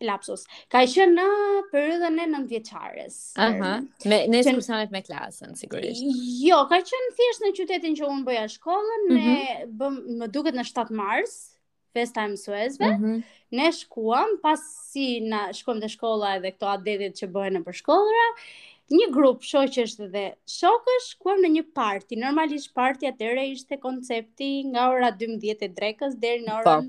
lapsus. Ka qenë në periudhën e 9 vjeçares. Aha. Me ekskursionet me klasën sigurisht. Jo, ka qenë thjesht në qytetin që un bëja shkollën, mm -hmm. ne mhm. bëm më duket në 7 mars, festa e mësuesve. Mm -hmm. Ne shkuam pasi na shkuam te shkolla edhe këto adetet që bëhen nëpër shkolla. Një grup shoqësh dhe shokësh shkuam në një parti. Normalisht parti atëre ishte koncepti nga ora 12 e drekës deri në po. orën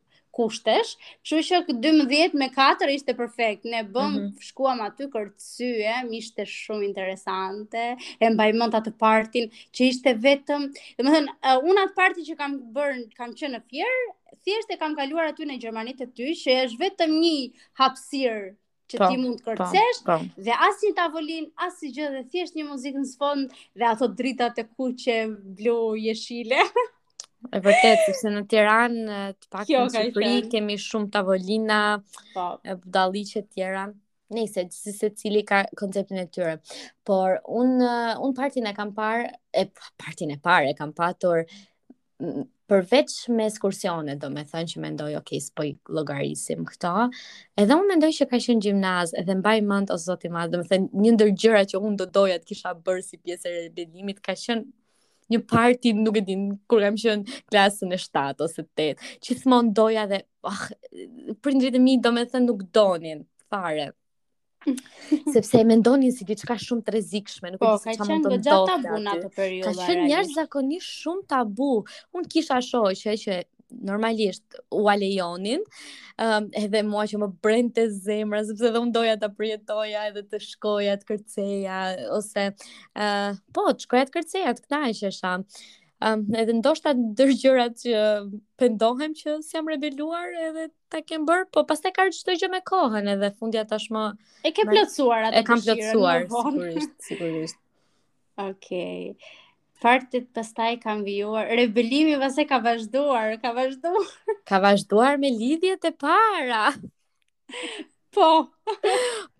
kushtesh, kështu që 12 me 4 ishte perfekt. Ne bëm, mm -hmm. shkuam aty kërcyem, ishte shumë interesante. E mbaj mend atë partin që ishte vetëm, domethënë, uh, unë atë parti që kam bërë, kam qenë në Fier, thjesht e kam kaluar aty në Gjermani të ty, që është vetëm një hapësirë që po, ti mund të po, kërcesh po. dhe as një tavolin, asnjë gjë dhe thjesht një muzikë në sfond dhe ato drita të kuqe, blu, jeshile. E vërtet, se në Tiran, të paktën në Shqipëri, kemi shumë tavolina, po. e budaliqe tjera. Nejse, secili ka konceptin e tyre. Por, unë un partin e kam parë, e partin e parë e kam patur përveç me ekskursione, do me thënë që mendoj, ok, s'po i llogarisim këta, edhe unë mendoj që ka qenë gjimnaz, edhe mbaj mend, o zot i madh, do me thënë, një ndër gjëra që unë do doja të kisha bërë si pjesë e rebelimit, ka qenë një parti, nuk e din, kur kam qenë klasën e 7 ose 8, gjithmonë doja dhe, oh, ah, prindrit e mi, do me thënë, nuk donin, fare. sepse e mendonin si diçka shumë të rrezikshme, nuk e po, di çfarë mund të ndodhte. Po, ka qenë tabu në atë periudhë. Ka qenë jashtëzakonisht shumë tabu. Un kisha shoqë që normalisht ua lejonin, um, edhe mua që më brente zemra, sepse edhe unë doja të përjetoja edhe të shkoja të kërceja, ose, uh, po, të shkoja të kërceja të kënaqesha. Um, edhe ndoshta ndër gjërat që pendohem që s'jam rebeluar edhe ta kem bër, po pastaj ka çdo gjë me kohën edhe fundja, tashmë. E ke plotësuar atë. E kam plotësuar sigurisht, sigurisht. Okej. Okay. Partit pastaj kanë vijuar, rebelimi pastaj ka vazhduar, ka vazhduar. Ka vazhduar me lidhjet e para. Po.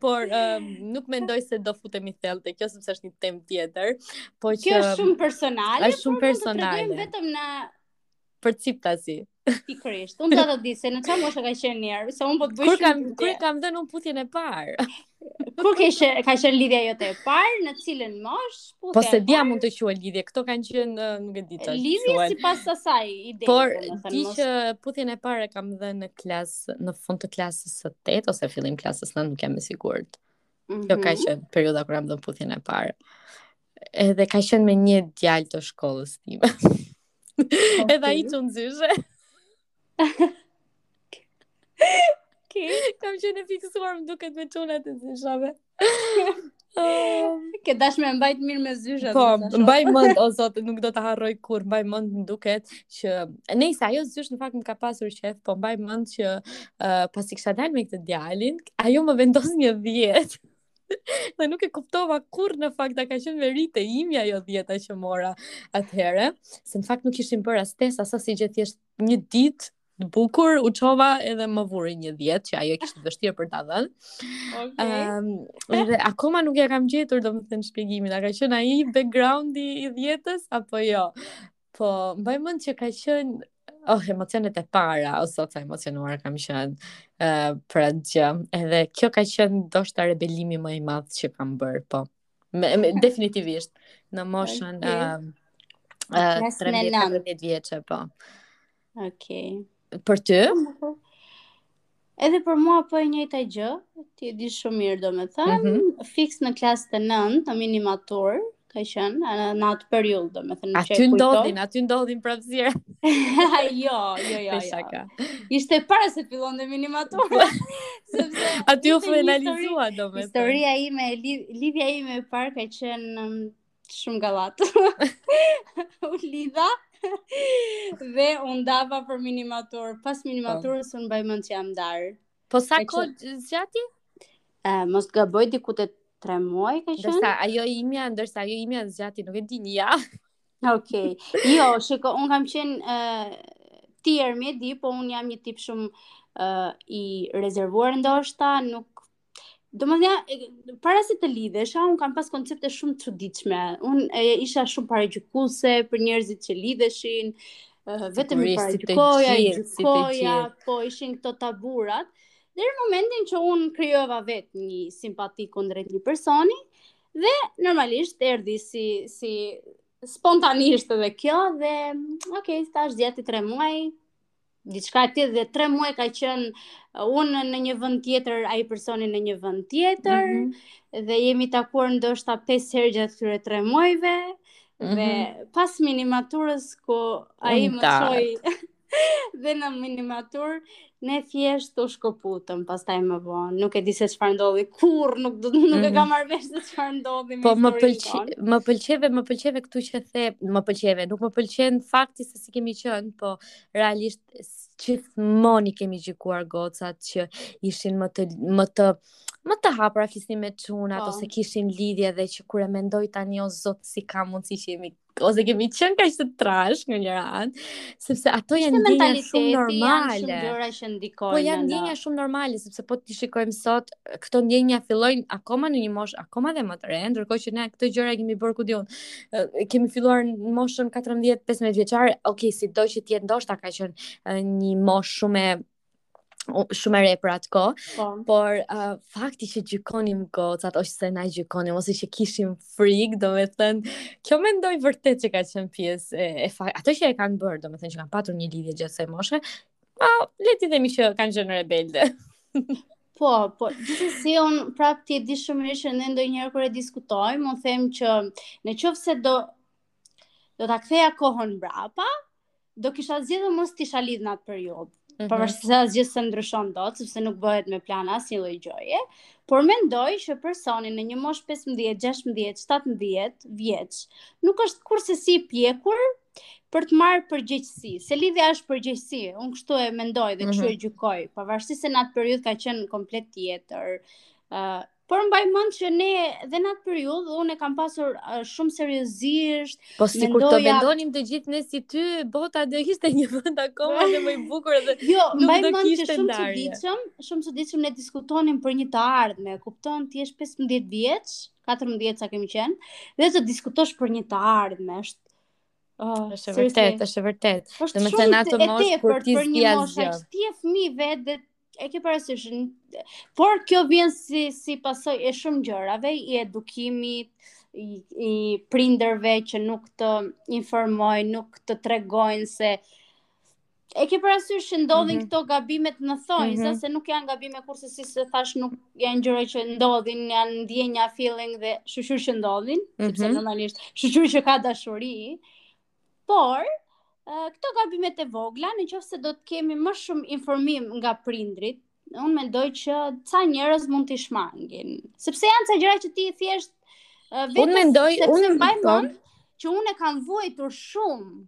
Por um, nuk mendoj se do futemi thellë te kjo sepse është një temë tjetër, po që Kjo është shumë personale. Është shumë personale. vetëm në përciptazi. Pikërisht. Unë dua të di se në çfarë moshe ka qenë njerë, se unë po të bëj shumë. Kur kam kur e kam dhënë unë puthjen e parë. Kur ke qe, ka qenë lidhja jote e parë, në cilën mosh? Po s'e di a mund të quhet lidhje, këto kanë qenë nuk e di çfarë. Lidhje sipas asaj ide. Por di që puthjen e parë e kam dhënë në klas, në fund të klasës së 8 ose fillim klasës 9, nuk jam e sigurt. Kjo ka mhm. qenë periudha kur kam dhënë puthjen e parë. Edhe ka qenë me një djalë të shkollës time. Okay. Edhe ai çun zyshe. okay. Kam qenë fiksuar më duket me çunat e zyshave. Ke dash me mbajt mirë me zyshat. Po, mbaj mend o zot, nuk do ta harroj kurr, mbaj mend më duket që nejse ajo zysh në fakt më ka pasur qejf, po mbaj mend që uh, pasi kisha dalë me këtë djalin, ajo më vendos një dhjetë. dhe nuk e kuptova kurrë në fakt a ka qenë meritë e imja ajo dhjeta që mora atëherë, se në fakt nuk kishim bërë as test, as asgjë gjithë thjesht një ditë të bukur u çova edhe më vuri një dhjetë që ajo e kishte vështirë për ta dhënë. Okej. Okay. Um, ehm, dhe akoma nuk ia kam gjetur domethënë shpjegimin, a ka qenë ai backgroundi i dhjetës apo jo? Po, mbaj mend që ka qenë oh, emocionet e para, o Zot sa emocionuar kam qenë uh, për atë gjë. Edhe kjo ka qenë ndoshta rebelimi më i madh që kam bërë, po. Me, me, definitivisht në moshën okay. uh, uh, 13-14 vjeçe, po. Okej. Okay. Për ty? Edhe për mua po e njëjta gjë, ti e di shumë mirë domethënë, mm -hmm. fiks në klasë të 9, në minimaturë, ka qenë në atë periudhë domethënë. Aty ndodhin, aty ndodhin prapësira. jo, jo, jo. jo. Ishte para se të fillonte minimatura. Sepse aty u finalizua domethënë. Historia ime, lidhja ime e parë ka qenë shumë gallatë. U lidha dhe u ndava për minimaturë. Pas minimaturës unë mbaj mend që jam ndarë. Po sa kohë zgjati? Ë, mos gaboj diku te 3 muaj ka qenë. Ndërsa ajo imja, ndërsa ajo imja zgjati nuk e di një javë. Okej. Okay. Jo, shiko, unë kam qenë ë uh, ti Ermi e di, po un jam një tip shumë uh, i rezervuar ndoshta, nuk Domethënë, para se të lidhesha, unë kam pas koncepte shumë të çuditshme. Unë e, isha shumë paragjykuese për njerëzit që lidheshin, vetëm i paragjykoja, i gjykoja, po ishin këto tabutë. Deri në momentin që unë krijova vetë një simpati kundrejt një personi, dhe normalisht erdi si, si spontanisht edhe kjo, dhe, okej, okay, sa zgjati tre muaj, diçka e tillë dhe tre muaj ka qenë uh, unë në një vend tjetër, ai personi në një vend tjetër mm -hmm. dhe jemi takuar ndoshta pesë herë gjatë këtyre tre muajve mm -hmm. dhe mhm. pas minimaturës ku ai më çoi dhe në minimaturë ne thjesht u shkëputëm pastaj më vonë. Nuk e di se çfarë ndodhi kurrë, nuk do nuk mm -hmm. e kam mhm. marrë vesh se çfarë ndodhi me Po më pëlqe, më pëlqeve, më pëlqeve këtu që the, më pëlqeve. Nuk më pëlqen fakti se si kemi qenë, po realisht gjithmonë i kemi gjykuar gocat që ishin më të më të më të hapura flisnin me çunat po. ose kishin lidhje dhe që kur e mendoj tani o zot si ka mundësi që jemi ose kemi qenë kaq të trashë nga njëra anë, sepse ato janë ndjenja shumë normale. Janë gjëra që ndikojnë. Po janë ndjenja shumë normale sepse po t'i shikojmë sot, këto ndjenja fillojnë akoma në një moshë akoma dhe më të re, ndërkohë që ne këto gjëra kemi bërë ku di unë kemi filluar në moshën 14-15 vjeçare, ok, sido që të jetë ndoshta ka qenë një moshë shumë e shumë e re për atë kohë, po. por uh, fakti që gjykonim gocat ose se na gjykonim ose që kishim frikë, domethënë, kjo mendoj vërtet që ka qenë pjesë e, e fakt, ato që e kanë bërë, domethënë që kanë patur një lidhje gjatë asaj moshe, le të themi që kanë qenë rebelde. Po, po, gjithsesi unë prapë ti e di shumë mirë se ne ndonjëherë kur e diskutojmë, unë them që në qoftë se do, do ta ktheja kohën brapa, do kisha zgjedhë mos të isha lidhë në atë periudhë. Mm -hmm. Pavarësisht se asgjë s'e ndryshon dot, sepse nuk bëhet me plan asnjë lloj gjëje, por mendoj që personi në një moshë 15, 16, 17 vjeç, nuk është kurrsesi i pjekur për të marrë përgjegjësi. Se lidhja është përgjegjësi, unë kështu e mendoj dhe kështu mm -hmm. e mhm. gjykoj, pavarësisht se në atë periudhë ka qenë komplet tjetër. ë uh, Por mbaj mend që ne dhe në atë periudhë unë e kam pasur uh, shumë seriozisht. Po sikur mendoja... të mendonim të gjithë ne si ty, bota do ishte një vend akoma dhe më i bukur dhe jo, nuk mbaj do mend kishte shumë çuditshëm, shumë çuditshëm ne diskutonim për një të ardhme. Kupton të jesh 15 vjeç, 14 sa kemi qenë, dhe të diskutosh për një të ardhme është Oh, është e vërtetë, është e vërtetë. Është domethënë, atë moshë, e tepër për një moshë, a ti je fëmijë vetë dhe e ke parasysh. Por kjo vjen si si pasojë e shumë gjërave, i edukimit, i, i prinderve që nuk të informojnë, nuk të tregojnë se E ke parasysh që ndodhin mm -hmm. këto gabimet në thonjëza, mm -hmm. se nuk janë gabime kurrsesi, se thashë nuk janë gjëra që ndodhin, janë ndjenja, feeling dhe shyqyr që ndodhin, mm -hmm. sepse mhm. normalisht shyqyr që ka dashuri. Por, këto gabimet e vogla, në qoftë se do të kemi më shumë informim nga prindrit, unë mendoj që ca njerëz mund t'i shmangin. Sepse janë ca gjëra që ti thjesht vetëm unë mendoj, unë mbaj po. mend që unë e kam vuajtur shumë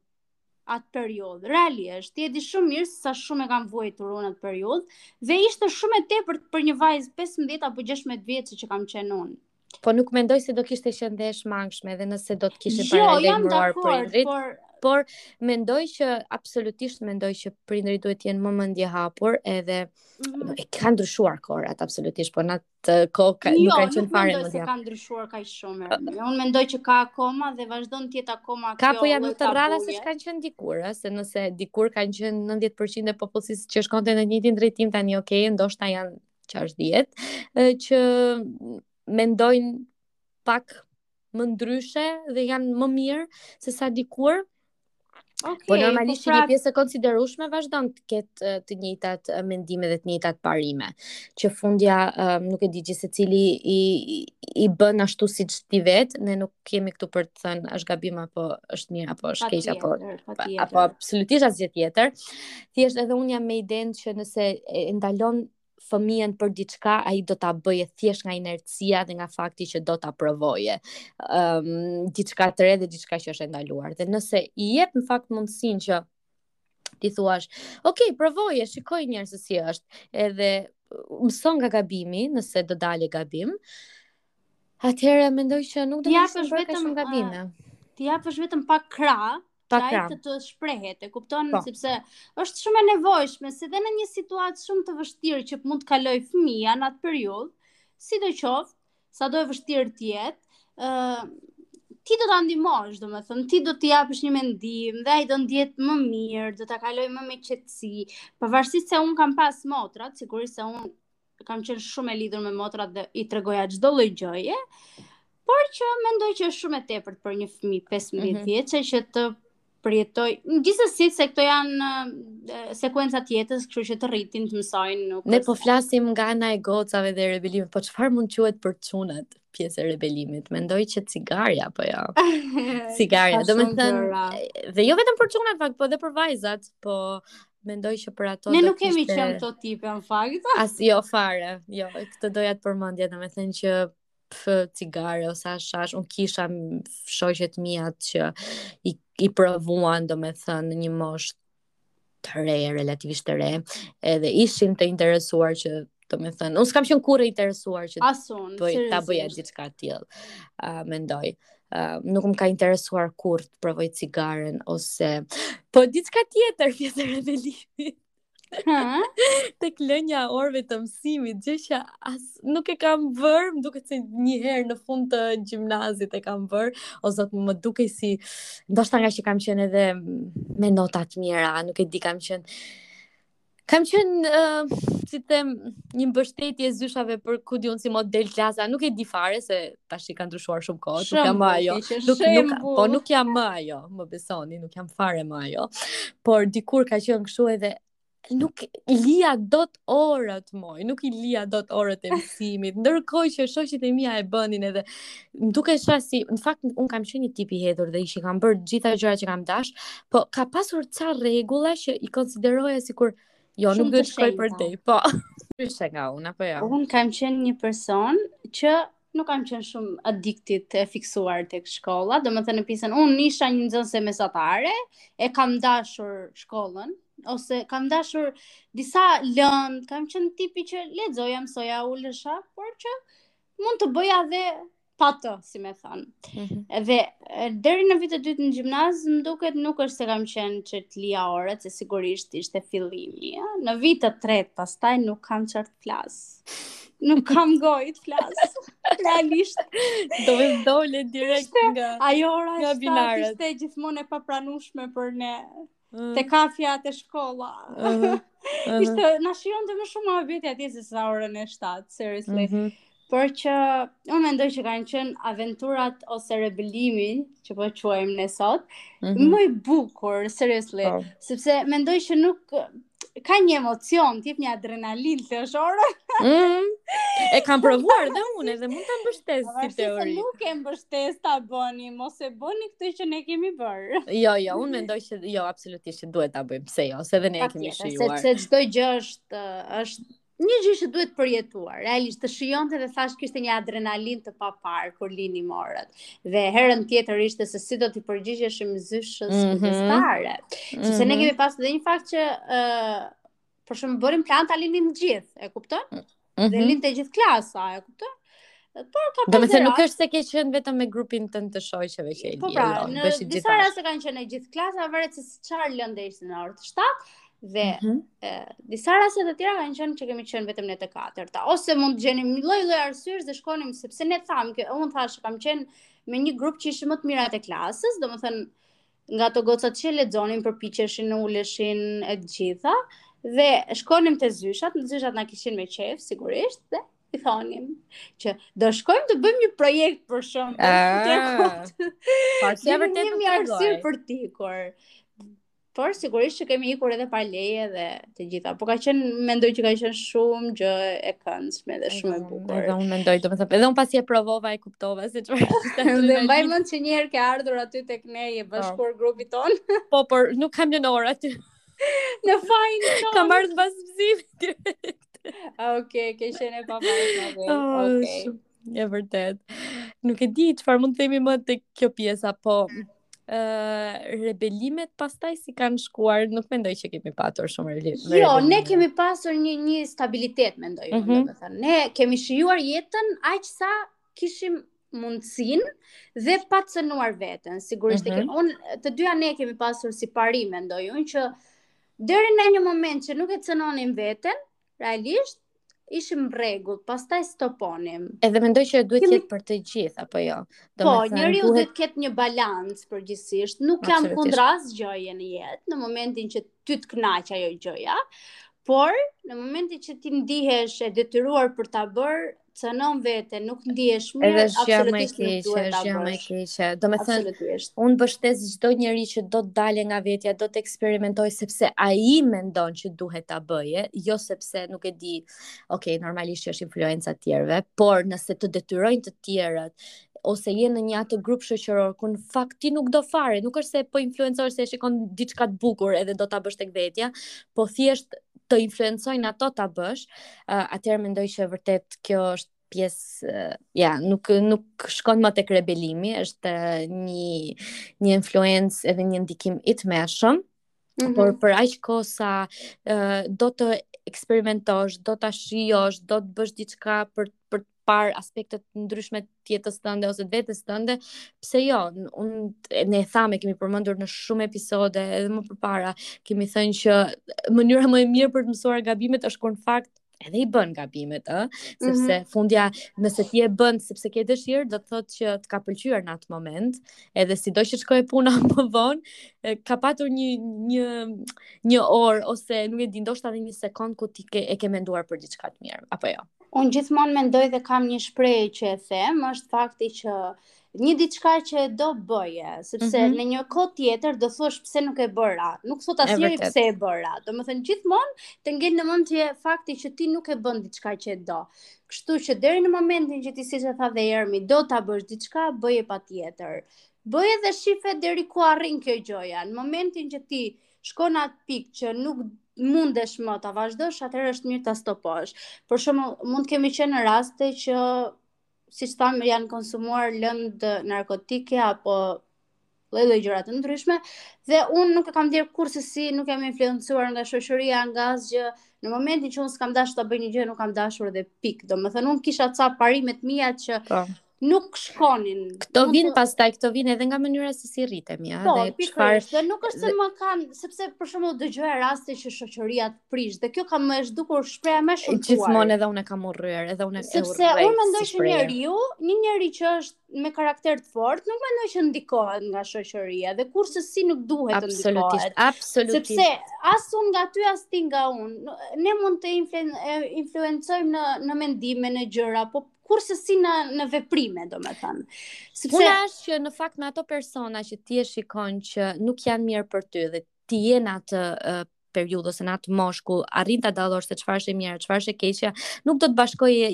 atë periudhë. Realisht, ti e di shumë mirë se sa shumë e kam vuajtur unë atë periudhë dhe ishte shumë e tepërt për një vajzë 15 apo 16 vjeçe që kam qenë unë. Po nuk mendoj se do kishte qenë dhe e shmangshme edhe nëse do të kishin jo, paralajmëruar prindrit. Por... por mendoj që absolutisht mendoj që prindrit duhet të jenë më mendje hapur edhe mm -hmm. kanë ndryshuar kohërat absolutisht, por në atë kohë jo, nuk kanë qenë fare mendjehapur. Jo, nuk mendoj se kanë ndryshuar kaq shumë. Uh, Unë mendoj që ka akoma dhe vazhdon të jetë akoma ka, kjo. Ka po janë më të rralla seç kanë qenë dikur, ëh, se nëse dikur kanë qenë 90% e popullsisë që shkonte në të njëjtin drejtim tani, ok, ndoshta janë 60, që mendojnë pak më ndryshe dhe janë më mirë se sa dikur. Okay, po normalisht po pra... një pjesë e konsiderueshme vazhdon të ketë të njëjtat mendime dhe të njëjtat parime. Që fundja um, nuk e di gjithsecili i i bën ashtu siç di vetë, ne nuk jemi këtu për të thënë është gabim apo është mirë apo është keq apo apo absolutisht asgjë tjetër. Thjesht edhe unë jam me idenë që nëse e ndalon fëmijën për diçka, ai do ta bëjë thjesht nga inercia dhe nga fakti që do ta provojë. Ëm um, diçka të re dhe diçka që është e ndaluar. Dhe nëse i jep në fakt mundësinë që t'i thuash, "Ok, provoje, shikoje njëherë se si është." Edhe mëso nga gabimi, nëse do dalë gabim. Atëherë mendoj që nuk do të jesh vetëm gabime. Uh, t'i japësh vetëm pak krah që ai të të shprehet, e kupton, pa. Po. sepse është shumë e nevojshme, se dhe në një situatë shumë të vështirë që mund të kalojë fëmija në atë periudhë, sido qoftë, sado e vështirë të jetë, uh, ti do ta ndihmosh, domethënë, ti do t'i japësh një mendim, dhe ai do ndihet më mirë, do ta kalojë më me qetësi, pavarësisht se unë kam pas motrat, sigurisht se unë kam qenë shumë e lidhur me motrat dhe i tregoja çdo lloj gjëje, por që mendoj që është shumë e tepërt për një fëmijë 15 mm -hmm. vjeçë që të përjetojë, gjithsesi se këto janë sekuenca të jetës, kështu që të rritin, të mësojnë, nuk. Ne po flasim nga ana e gocave dhe rebelimit, po çfarë mund të quhet për çunat? pjesë e rebelimit. Mendoj që cigarja apo jo. Cigarja, domethënë dhe jo vetëm për çunat, fakt, po edhe për vajzat, po mendoj që për ato do të ishte... Ne nuk kemi ishte... qenë këto tipe, në fakt. As, jo, fare. Jo, këtë doja të përmendja, domethënë që pë, cigare ose hashash, unë kisha shoqet e mia që i, i provuan, domethënë, në moshë të re, relativisht të re, edhe ishin të interesuara që Domethënë, unë s'kam qenë kurrë e interesuar që As unë, bëj, ta bëja diçka të tillë, uh, mendoj. Uh, nuk më ka interesuar kurrë të provoj cigaren, ose... Po, diçka tjetër, pjesë e rebelimit. Tek lënia e orëve të mësimit, gjë që as nuk e kam bërë, më duket se një herë në fund të gjimnazit e kam bërë, o zot më dukej si, ndoshta ngaqë kam qenë edhe me nota të mira, nuk e di kam qenë, Kam qenë, uh, si të them, një mbështetje e zyshave për ku di unë si model klase, nuk e di fare se tashi ka ndryshuar shumë kohë, nuk jam më ajo. Nuk, nuk, po nuk jam më ajo, më besoni, nuk jam fare më ajo. Por dikur ka qenë kështu edhe nuk i lija dot orët moj, nuk i lija dot orët e mësimit. Ndërkohë që shoqet e mia e bënin edhe më dukeshe si, në fakt, unë kam qenë një tip i hedhur dhe i kam bërë të gjitha gjërat që kam dash, po ka pasur ca rregulla që i konsideroja sikur, jo, nuk duhet të shkoj përtej, po. Kështë nga unë, apo jo? Unë kam qenë një person që nuk kam qenë shumë addicted e fiksuar tek shkolla, domethënë në pjesën, unë isha një nxënëse mesatare, e kam dashur shkollën, ose kam dashur disa lëndë, kam qenë tipi që lexoja, mësoja, ulesha, por që mund të bëja dhe pa të, si me thënë. Mm -hmm. Dhe deri në vit të dytë në gjimnaz, më duket nuk është se kam qenë që të lia orët, se sigurisht ishte fillimi. Ja? Në vit të tretë, pastaj nuk kam qasur klasë. Nuk kam gojë të flasë. Realisht. Do e dole direkt ishte, nga, ajo ora nga binarët. Ishte gjithmonë e papranueshme për ne. Mm. Te kafja, te shkolla. Mm. Ishte, na shijonte më shumë muhabeti atje se sa orën e 7, seriously. Mm -hmm. Por që, unë mendoj që kanë qenë aventurat ose rebelimi, që po quajmë ne sot, mm -hmm. më i bukur, seriously. Oh. Sepse mendoj që nuk, ka një emocion, të jep një adrenalinë të lësh orë. Mm, e kam provuar dhe unë, edhe mund të mbështes si teori. Nuk e mbështes ta bëni, mos e bëni këtë që ne kemi bërë. Jo, jo, unë mendoj që jo, absolutisht që duhet ta bëjmë, pse jo, se edhe ne e kemi shijuar. Sepse çdo gjë është është një gjë që duhet përjetuar. Realisht të shijonte dhe thashë kishte një adrenalinë të papar kur linim orët. Dhe herën tjetër ishte se si do t'i përgjigjeshim zyshës mm -hmm. kujdestare. Sepse mm -hmm. ne mhm. kemi pasur edhe një fakt që ë uh, për shembull bënim plan ta linim të gjithë, e kupton? Mm -hmm. Dhe e linte gjithë klasa, e kupton? Por ka pasur. Domethënë nuk është se ke qenë vetëm me grupin tënd të shoqeve që e di. Po pra, jo, në disa raste kanë qenë gjithë klasa, varet se çfarë lënde ishte në orë të 7 dhe mm -hmm. e, disa raste të tjera kanë qenë që kemi qenë vetëm ne të katërta ose mund të gjenim lloj lloj arsyesh dhe shkonim sepse ne thamë që unë thashë kam qenë me një grup që ishin më të mirat e klasës, domethënë nga ato gocat që lexonin përpiqeshin uleshin e të gjitha dhe shkonim te zyshat, zyshat na kishin me qejf sigurisht dhe i thoshim që do shkojmë të bëjmë një projekt për shembull për ah. të kohë. Po si e vërtetë të tregoj. Për të ikur. Por sigurisht që kemi ikur edhe pa leje dhe të gjitha. Po ka qenë, mendoj që ka qenë shumë gjë e këndshme dhe shumë e bukur. Edhe unë mendoj, domethënë edhe unë pasi e provova e kuptova se çfarë ishte. Dhe mbaj mend që një herë ke ardhur aty tek ne e po. bashkuar grupit tonë. Po, por nuk kam lënë orë aty. Në fajin tonë. Kam ardhur pas mësimit. Okej, ke qenë e pavarur. Oh, Okej. Ja vërtet. Nuk e di çfarë mund të themi më tek kjo pjesa, po rebelimet pastaj si kanë shkuar, nuk mendoj që kemi patur shumë rebelime. Jo, ne kemi pasur një një stabilitet mendoj unë, mm -hmm. domethënë. Ne kemi shijuar jetën aq sa kishim mundësin dhe pa cenuar veten. Sigurisht mm -hmm. e mhm. unë të dyja ne kemi pasur si parim mendoj unë që deri në një moment që nuk e cenonim veten, Realisht ishim në rregull, pastaj stoponim. Edhe mendoj që duhet të jetë për të gjithë apo jo. Do po, njeriu duhet... duhet të ketë një balancë përgjithësisht. Nuk jam kundra asgjëje në jetë, në momentin që ty të kënaq ajo gjëja, por në momentin që ti ndihesh e detyruar për ta bërë, cënon vete, nuk ndihesh mirë, absolutisht nuk duhet ta bësh. Është më e keqe. Domethënë, un mbështes çdo njeri që do të dalë nga vetja, do të eksperimentojë sepse ai mendon që duhet ta bëjë, jo sepse nuk e di. Ok, normalisht që është influenca e të tjerëve, por nëse të detyrojnë të tjerët ose je në një atë grup shoqëror ku në fakt ti nuk do fare, nuk është se po influencohesh se shikon diçka të bukur edhe do ta bësh tek vetja, po thjesht të influencojnë ato ta bësh, uh, atëherë mendoj që vërtet kjo është pjesë uh, ja, nuk nuk shkon më tek rebelimi, është uh, një një influencë edhe një ndikim i tmerrshëm. Mm -hmm. Por për aq kohë sa uh, do të eksperimentosh, do ta shijosh, do të bësh diçka për për par aspekte të ndryshme të jetës tënde ose të vetes tënde, pse jo? Unë, ne e thamë, kemi përmendur në shumë episode edhe më përpara, kemi thënë që mënyra më e mirë për të mësuar gabimet është kur në fakt edhe i bën gabimet, ë, sepse mm -hmm. fundja nëse ti e bën sepse ke dëshirë, do të thotë që të ka pëlqyer në atë moment, edhe sido që shkoi puna më vonë, ka patur një një një orë ose nuk e di, ndoshta edhe një sekond ku ti ke e ke menduar për diçka të mirë, apo jo. Unë gjithmonë mendoj dhe kam një shprehje që e them, është fakti që një diçka që e do bëje, sepse mm -hmm. në një kohë tjetër do thosh pse nuk e bëra. Nuk thot asnjeri pse e bëra. Domethënë gjithmonë të ngel në mendje fakti që ti nuk e bën diçka që e do. Kështu që deri në momentin që ti siç e tha dhe Ermi, do ta bësh diçka, bëje patjetër. Bëje dhe shife deri ku arrin kjo gjëja. Në momentin që ti shkon në atë pikë që nuk mundesh më ta vazhdosh, atëherë është mirë ta stoposh. Për shembull, mund të kemi qenë në raste që siç thamë janë konsumuar lëndë narkotike apo lloj lloj gjëra të ndryshme dhe unë nuk e kam ndier kurrsesi nuk jam influencuar nga shoqëria nga asgjë në momentin që unë s'kam dashur ta bëj një gjë nuk kam dashur dhe pikë domethënë unë kisha ca parime të mia që pa. Po. nuk shkonin. Këto vin të... pastaj, këto vin edhe nga mënyra se si rritemi, ja, po, dhe çfarë. Po, dhe nuk është se më kanë, sepse për shembull dëgjoja raste që shoqëria të prish dhe kjo ka më është dukur shprehja më shumë. Gjithmonë edhe unë e kam urryer, edhe unë e urrej. Sepse unë mendoj që njeriu, një njeri që është me karakter të fortë, nuk mendoj që ndikohet nga shoqëria dhe kurrsesi nuk duhet të ndikohet. Absolutisht, absolutisht. Sepse as unë nga ty as ti nga unë, ne mund të influencojmë në në mendime, në gjëra, po kurrsesi në në veprime, domethënë. Sepse puna është që në fakt me ato persona që ti e shikon që nuk janë mirë për ty dhe ti je në atë uh, periudhë ose në atë moshë ku arrin ta dallosh se çfarë është e mira, çfarë është e keqja, nuk do të bashkojë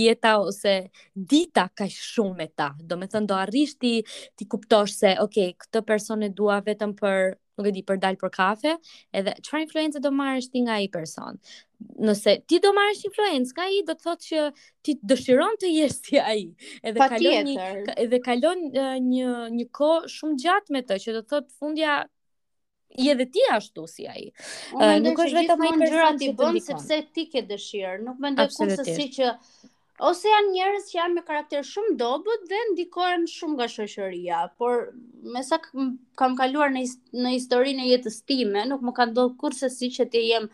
jeta ose dita kaq shumë me ta. Domethënë do arrish ti t'i kuptosh se, ok, këtë person e dua vetëm për nuk e di po dal për kafe, edhe çfarë influence do marrësh ti nga ai person. Nëse ti do marrësh influencë nga ai, do të thotë që ti dëshiron të jesh si ai. Edhe pa kalon një edhe kalon një një kohë shumë të gjatë me të, që do të thotë fundja je dhe ti ashtu si ai. Nuk është vetëm një gjë që ti bën sepse ti ke dëshirë. Nuk mendoj kurrsesi që ose janë njerëz që janë me karakter shumë të dobët dhe ndikohen shumë nga shoqëria, por me sa kam kaluar në në historinë e jetës time, nuk më ka ndodhur kurrsesi që të jem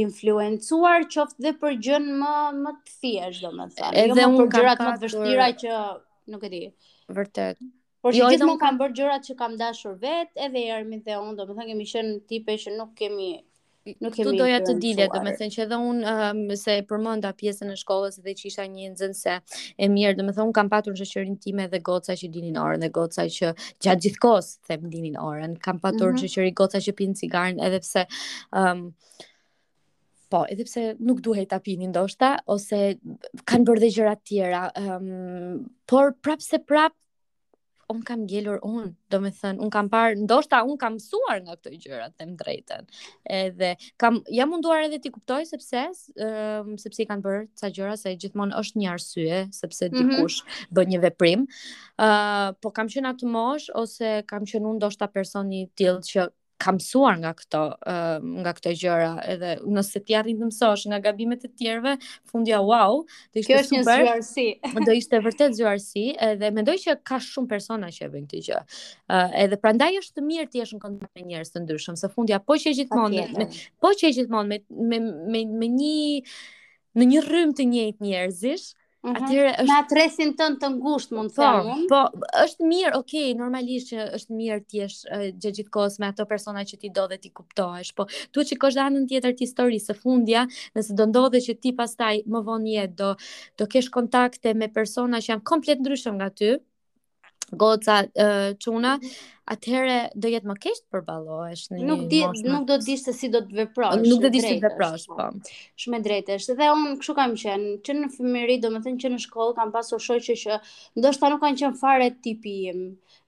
influencuar qoftë dhe për gjën më më të thjeshtë, domethënë, jo më për gjërat më të vështira që nuk e di. Vërtet. Por jo, që gjithmonë kam bërë gjërat që kam dashur vetë, edhe Ermi dhe unë, domethënë kemi qenë tipe që nuk kemi nuk kemi t'u, doja të dilja, domethënë që edhe un um, se përmenda pjesën e shkollës dhe që isha një nxënëse e mirë, domethënë un kam patur shoqërinë time dhe goca që linin orën dhe goca që gjatë gjithë kohës them linin orën. Kam patur mm -hmm. shoqëri goca që pinin cigaren edhe pse um, Po, edhe pse nuk duhej ta pinin ndoshta ose kanë bërë dhe gjëra të tjera, ëm um, por prapë se prap un kam ngelur un, domethënë un kam parë, ndoshta un kam mësuar nga këto gjëra të them të drejtën. Edhe kam jam munduar edhe t'i kuptoj sepse ëm um, sepse i kanë bërë ca gjëra se gjithmonë është një arsye sepse mm -hmm. dikush bën një veprim. Ë uh, po kam qenë në atë moshë ose kam qenë un ndoshta person i tillë që ka mësuar nga këto, nga këto gjëra, edhe nëse ti arrin të mësosh nga gabimet e të tjerëve, fundja wow, do ishte super. Kjo është një zgjuarsi. do ishte vërtet zgjuarsi, edhe mendoj që ka shumë persona që e bëjnë këtë gjë. Uh, edhe prandaj është mirë të jesh në kontakt me njerëz të ndryshëm, se fundja po qe gjithmonë me, po qe gjithmonë me me me, me një në një rrymë të njëjtë njerëzish, Mm -hmm. Atëherë është në rrethin tënd të ngushtë, mund të po, them unë. Po, është mirë, okay, normalisht që është mirë të jesh gjatë gjithë kohës me ato persona që ti do dhe ti kuptohesh, po të shikosh anën tjetër të historisë se fundja, nëse do ndodhe që ti pastaj më vonë në jetë do do kesh kontakte me persona që janë komplet ndryshëm nga ty, goca uh, çuna, atëherë do jetë më keq të përballohesh në nuk di, moshën. nuk do të dish se si do të veprosh. Nuk do të dish si të veprosh, po. po. Shumë e drejtë është. Dhe unë kështu kam qenë, që në fëmijëri, domethënë që në shkollë kam pasur shoqe që ndoshta nuk kanë qenë fare tipi im.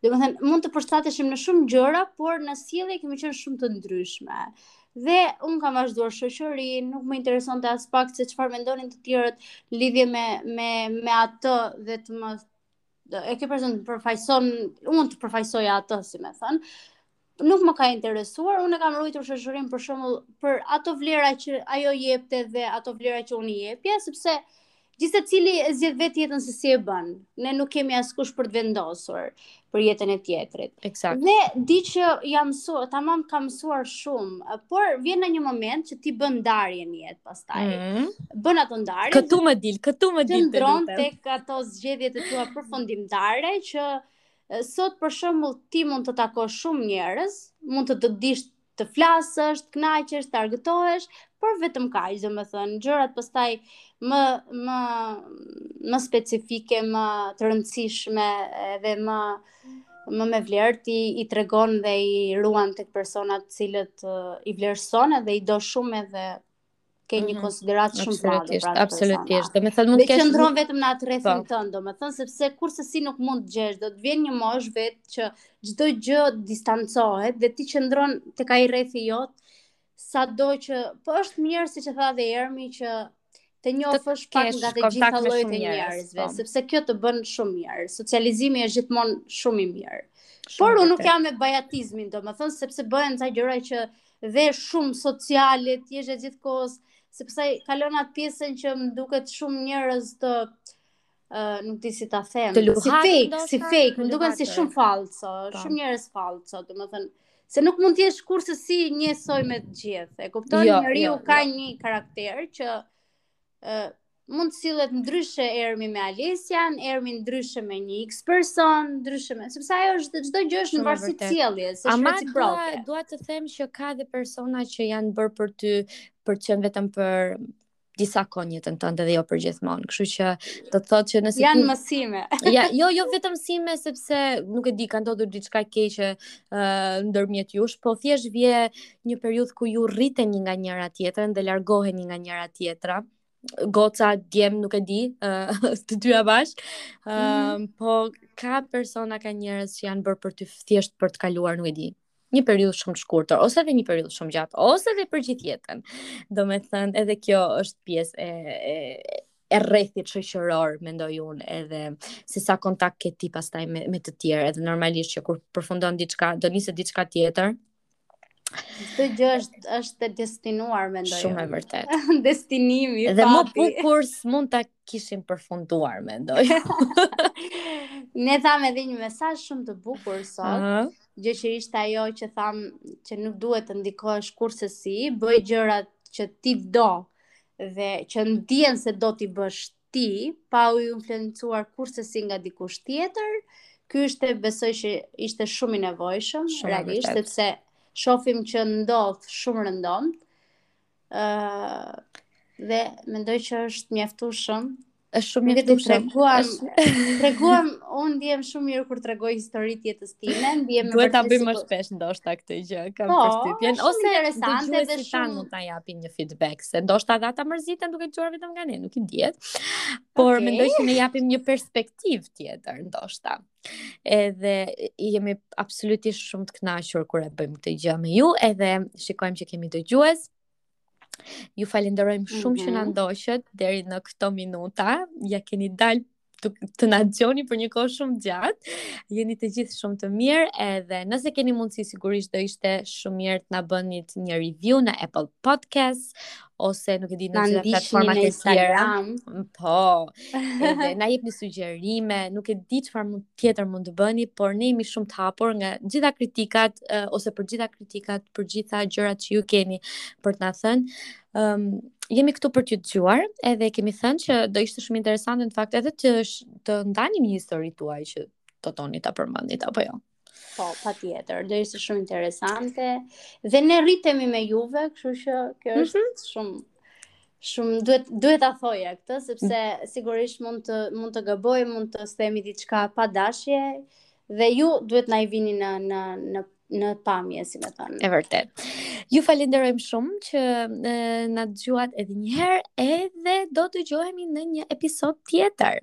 Domethënë mund të përshtateshim në shumë gjëra, por në sjellje kemi qenë shumë të ndryshme. Dhe un kam vazhduar shoqërinë, nuk më interesonte aspak se çfarë mendonin të tjerët në lidhje me me me atë dhe të më e ky person të përfaqëson, unë të përfaqësoj atë, si me thënë. Nuk më ka interesuar, unë kam ruajtur shoqërinë për shembull për ato vlera që ajo jepte dhe ato vlera që unë i jepja, sepse gjithsecili e zgjedh vetë jetën se si e bën. Ne nuk jemi askush për të vendosur për jetën e tjetrit. Exact. Dhe diçka mësuar, tamam kam mësuar shumë, por vjen në një moment që ti bën ndarjen në jetë pastaj mm -hmm. bën ato ndarje. Këtu më dil, këtu më dil. Qëndron tek ato zgjedhjet e tua përfundimtare që sot për shembull ti mund të takosh shumë njerëz, mund të të dish të flasësh, të kënaqesh, të argëtohesh, por vetëm kaq, domethënë, gjërat pastaj më më më specifike, më të rëndësishme dhe më më me vlerë ti i tregon dhe i ruan tek personat të cilët uh, i vlerëson dhe i do shumë edhe ke një mhm. konsideratë shumë të madhe pra absolutisht. Do të thotë mund të kesh qëndron vetëm në atë rrethin po. tënd, domethënë sepse kurrsesi nuk mund të gjesh, do të vjen një moshë vetë që çdo gjë distancohet dhe ti qëndron tek ai rrethi jot Sado që, po është mirë siç e tha dhe Ermi që të njofësh pak nga të gjitha llojet e njerëzve, po. sepse kjo të bën shumë mirë. Socializimi është gjithmonë shumë i mirë. Shumë Por unë nuk jam me bajatizmin, domethënë sepse bëhen ca gjëra që dhe shumë sociale të jesh gjithë kohës, sepse kalon atë pjesën që më duket shumë njerëz të uh, nuk di si ta them. Të luhat, si fake, ndoshta, si fake, më duken si shumë falso, po. Po. shumë njerëz falso, domethënë se nuk mund të jesh kurrsesi njësoj me të gjithë. E kupton? Jo, Njeriu jo, ka jo. një karakter që ë uh, mund të sillet ndryshe Ermi me Alesian, Ermi ndryshe me një X person, ndryshe me, sepse ajo është çdo gjë është në varësi të sjelljes, është reciproke. Ama dua të them që ka edhe persona që janë bërë për ty për të qenë vetëm për disa kohë në jetën tënde dhe jo për gjithmonë. Kështu që do të thotë që nëse janë ti... mësime. ja, jo, jo vetëm mësime sepse nuk e di ka ndodhur diçka e keqe uh, ndërmjet jush, po thjesht vje një periudhë ku ju rriteni nga njëra tjetrën dhe largoheni nga njëra tjetra goca, djem, nuk e di, uh, të dyja bashkë, uh, mm. po ka persona, ka njerëz që janë bërë për të thjesht për të kaluar, nuk e di, një periudhë shumë të shkurtër ose edhe një periudhë shumë gjatë ose edhe për gjithë jetën. Domethënë edhe kjo është pjesë e e e rrethit shoqëror mendoj unë edhe se sa kontakt ke ti pastaj me me të tjerë edhe normalisht që kur përfundon diçka do nisë diçka tjetër Kjo gjë është është e destinuar mendoj. Shumë e vërtetë. Destinimi. Dhe më bukur s'mund ta kishim përfunduar mendoj. ne thamë edhe një mesazh shumë të bukur sot, uh -huh. gjë që ishte ajo që thamë që nuk duhet të ndikohesh kursesi, bëj gjërat që ti do dhe që ndjen se do t'i bësh ti, pa u influencuar kursesi nga dikush tjetër, ky ishte besoj që ishte shumë i nevojshëm, shumë realisht, sepse shofim që ndodh shumë rëndomt, ë dhe mendoj që është mjaftueshëm. Është shumë mirë të tregojmë. Tregojmë, unë ndiem shumë mirë kur tregoj histori të jetës time, ndiem më Duhet ta bëjmë më shpesh ndoshta këtë gjë, kam po, përshtypjen se interesante dhe shumë mund të na japin një feedback, se ndoshta dhe ata mërziten duke dëgjuar vetëm nga ne, nuk i dihet. Por mendoj se ne japim një perspektivë tjetër ndoshta. Edhe jemi absolutisht shumë të kënaqur kur e bëjmë këtë gjë me ju, edhe shikojmë që kemi dëgjues. Ju falenderojmë shumë mm -hmm. që na mhm. ndoqët deri në këto minuta. Ja keni dalë të na dëgjoni për një kohë shumë gjatë. Jeni të gjithë shumë të mirë, edhe nëse keni mundësi sigurisht do ishte shumë mirë të na bënit një review në Apple Podcast ose nuk e di në çfarë platforma të tjera. Po. Edhe na jepni sugjerime, nuk e di çfarë mund tjetër mund të bëni, por ne jemi shumë të hapur nga gjitha kritikat uh, ose për gjitha kritikat, për gjitha gjërat që ju keni për të na thënë. Ëm um, jemi këtu për t'ju dëgjuar, edhe kemi thënë që do ishte shumë interesante në fakt edhe të të ndanim një histori tuaj që do donit ta përmendnit apo jo. Po, patjetër, do ishte shumë interesante, dhe ne rritemi me juve, kështu që kjo mhm. është mm -hmm. shumë, shumë, duhet, duhet ta thoja këtë, sepse sigurisht mund të, mund të gaboj, mund të themi diçka pa dashje, dhe ju duhet t'na i vini në, në, në në pamje, si me thënë. E vërtet. Ju falenderojmë shumë që na dëgjuat edhe njëherë edhe do dëgjohemi në një episod tjetër.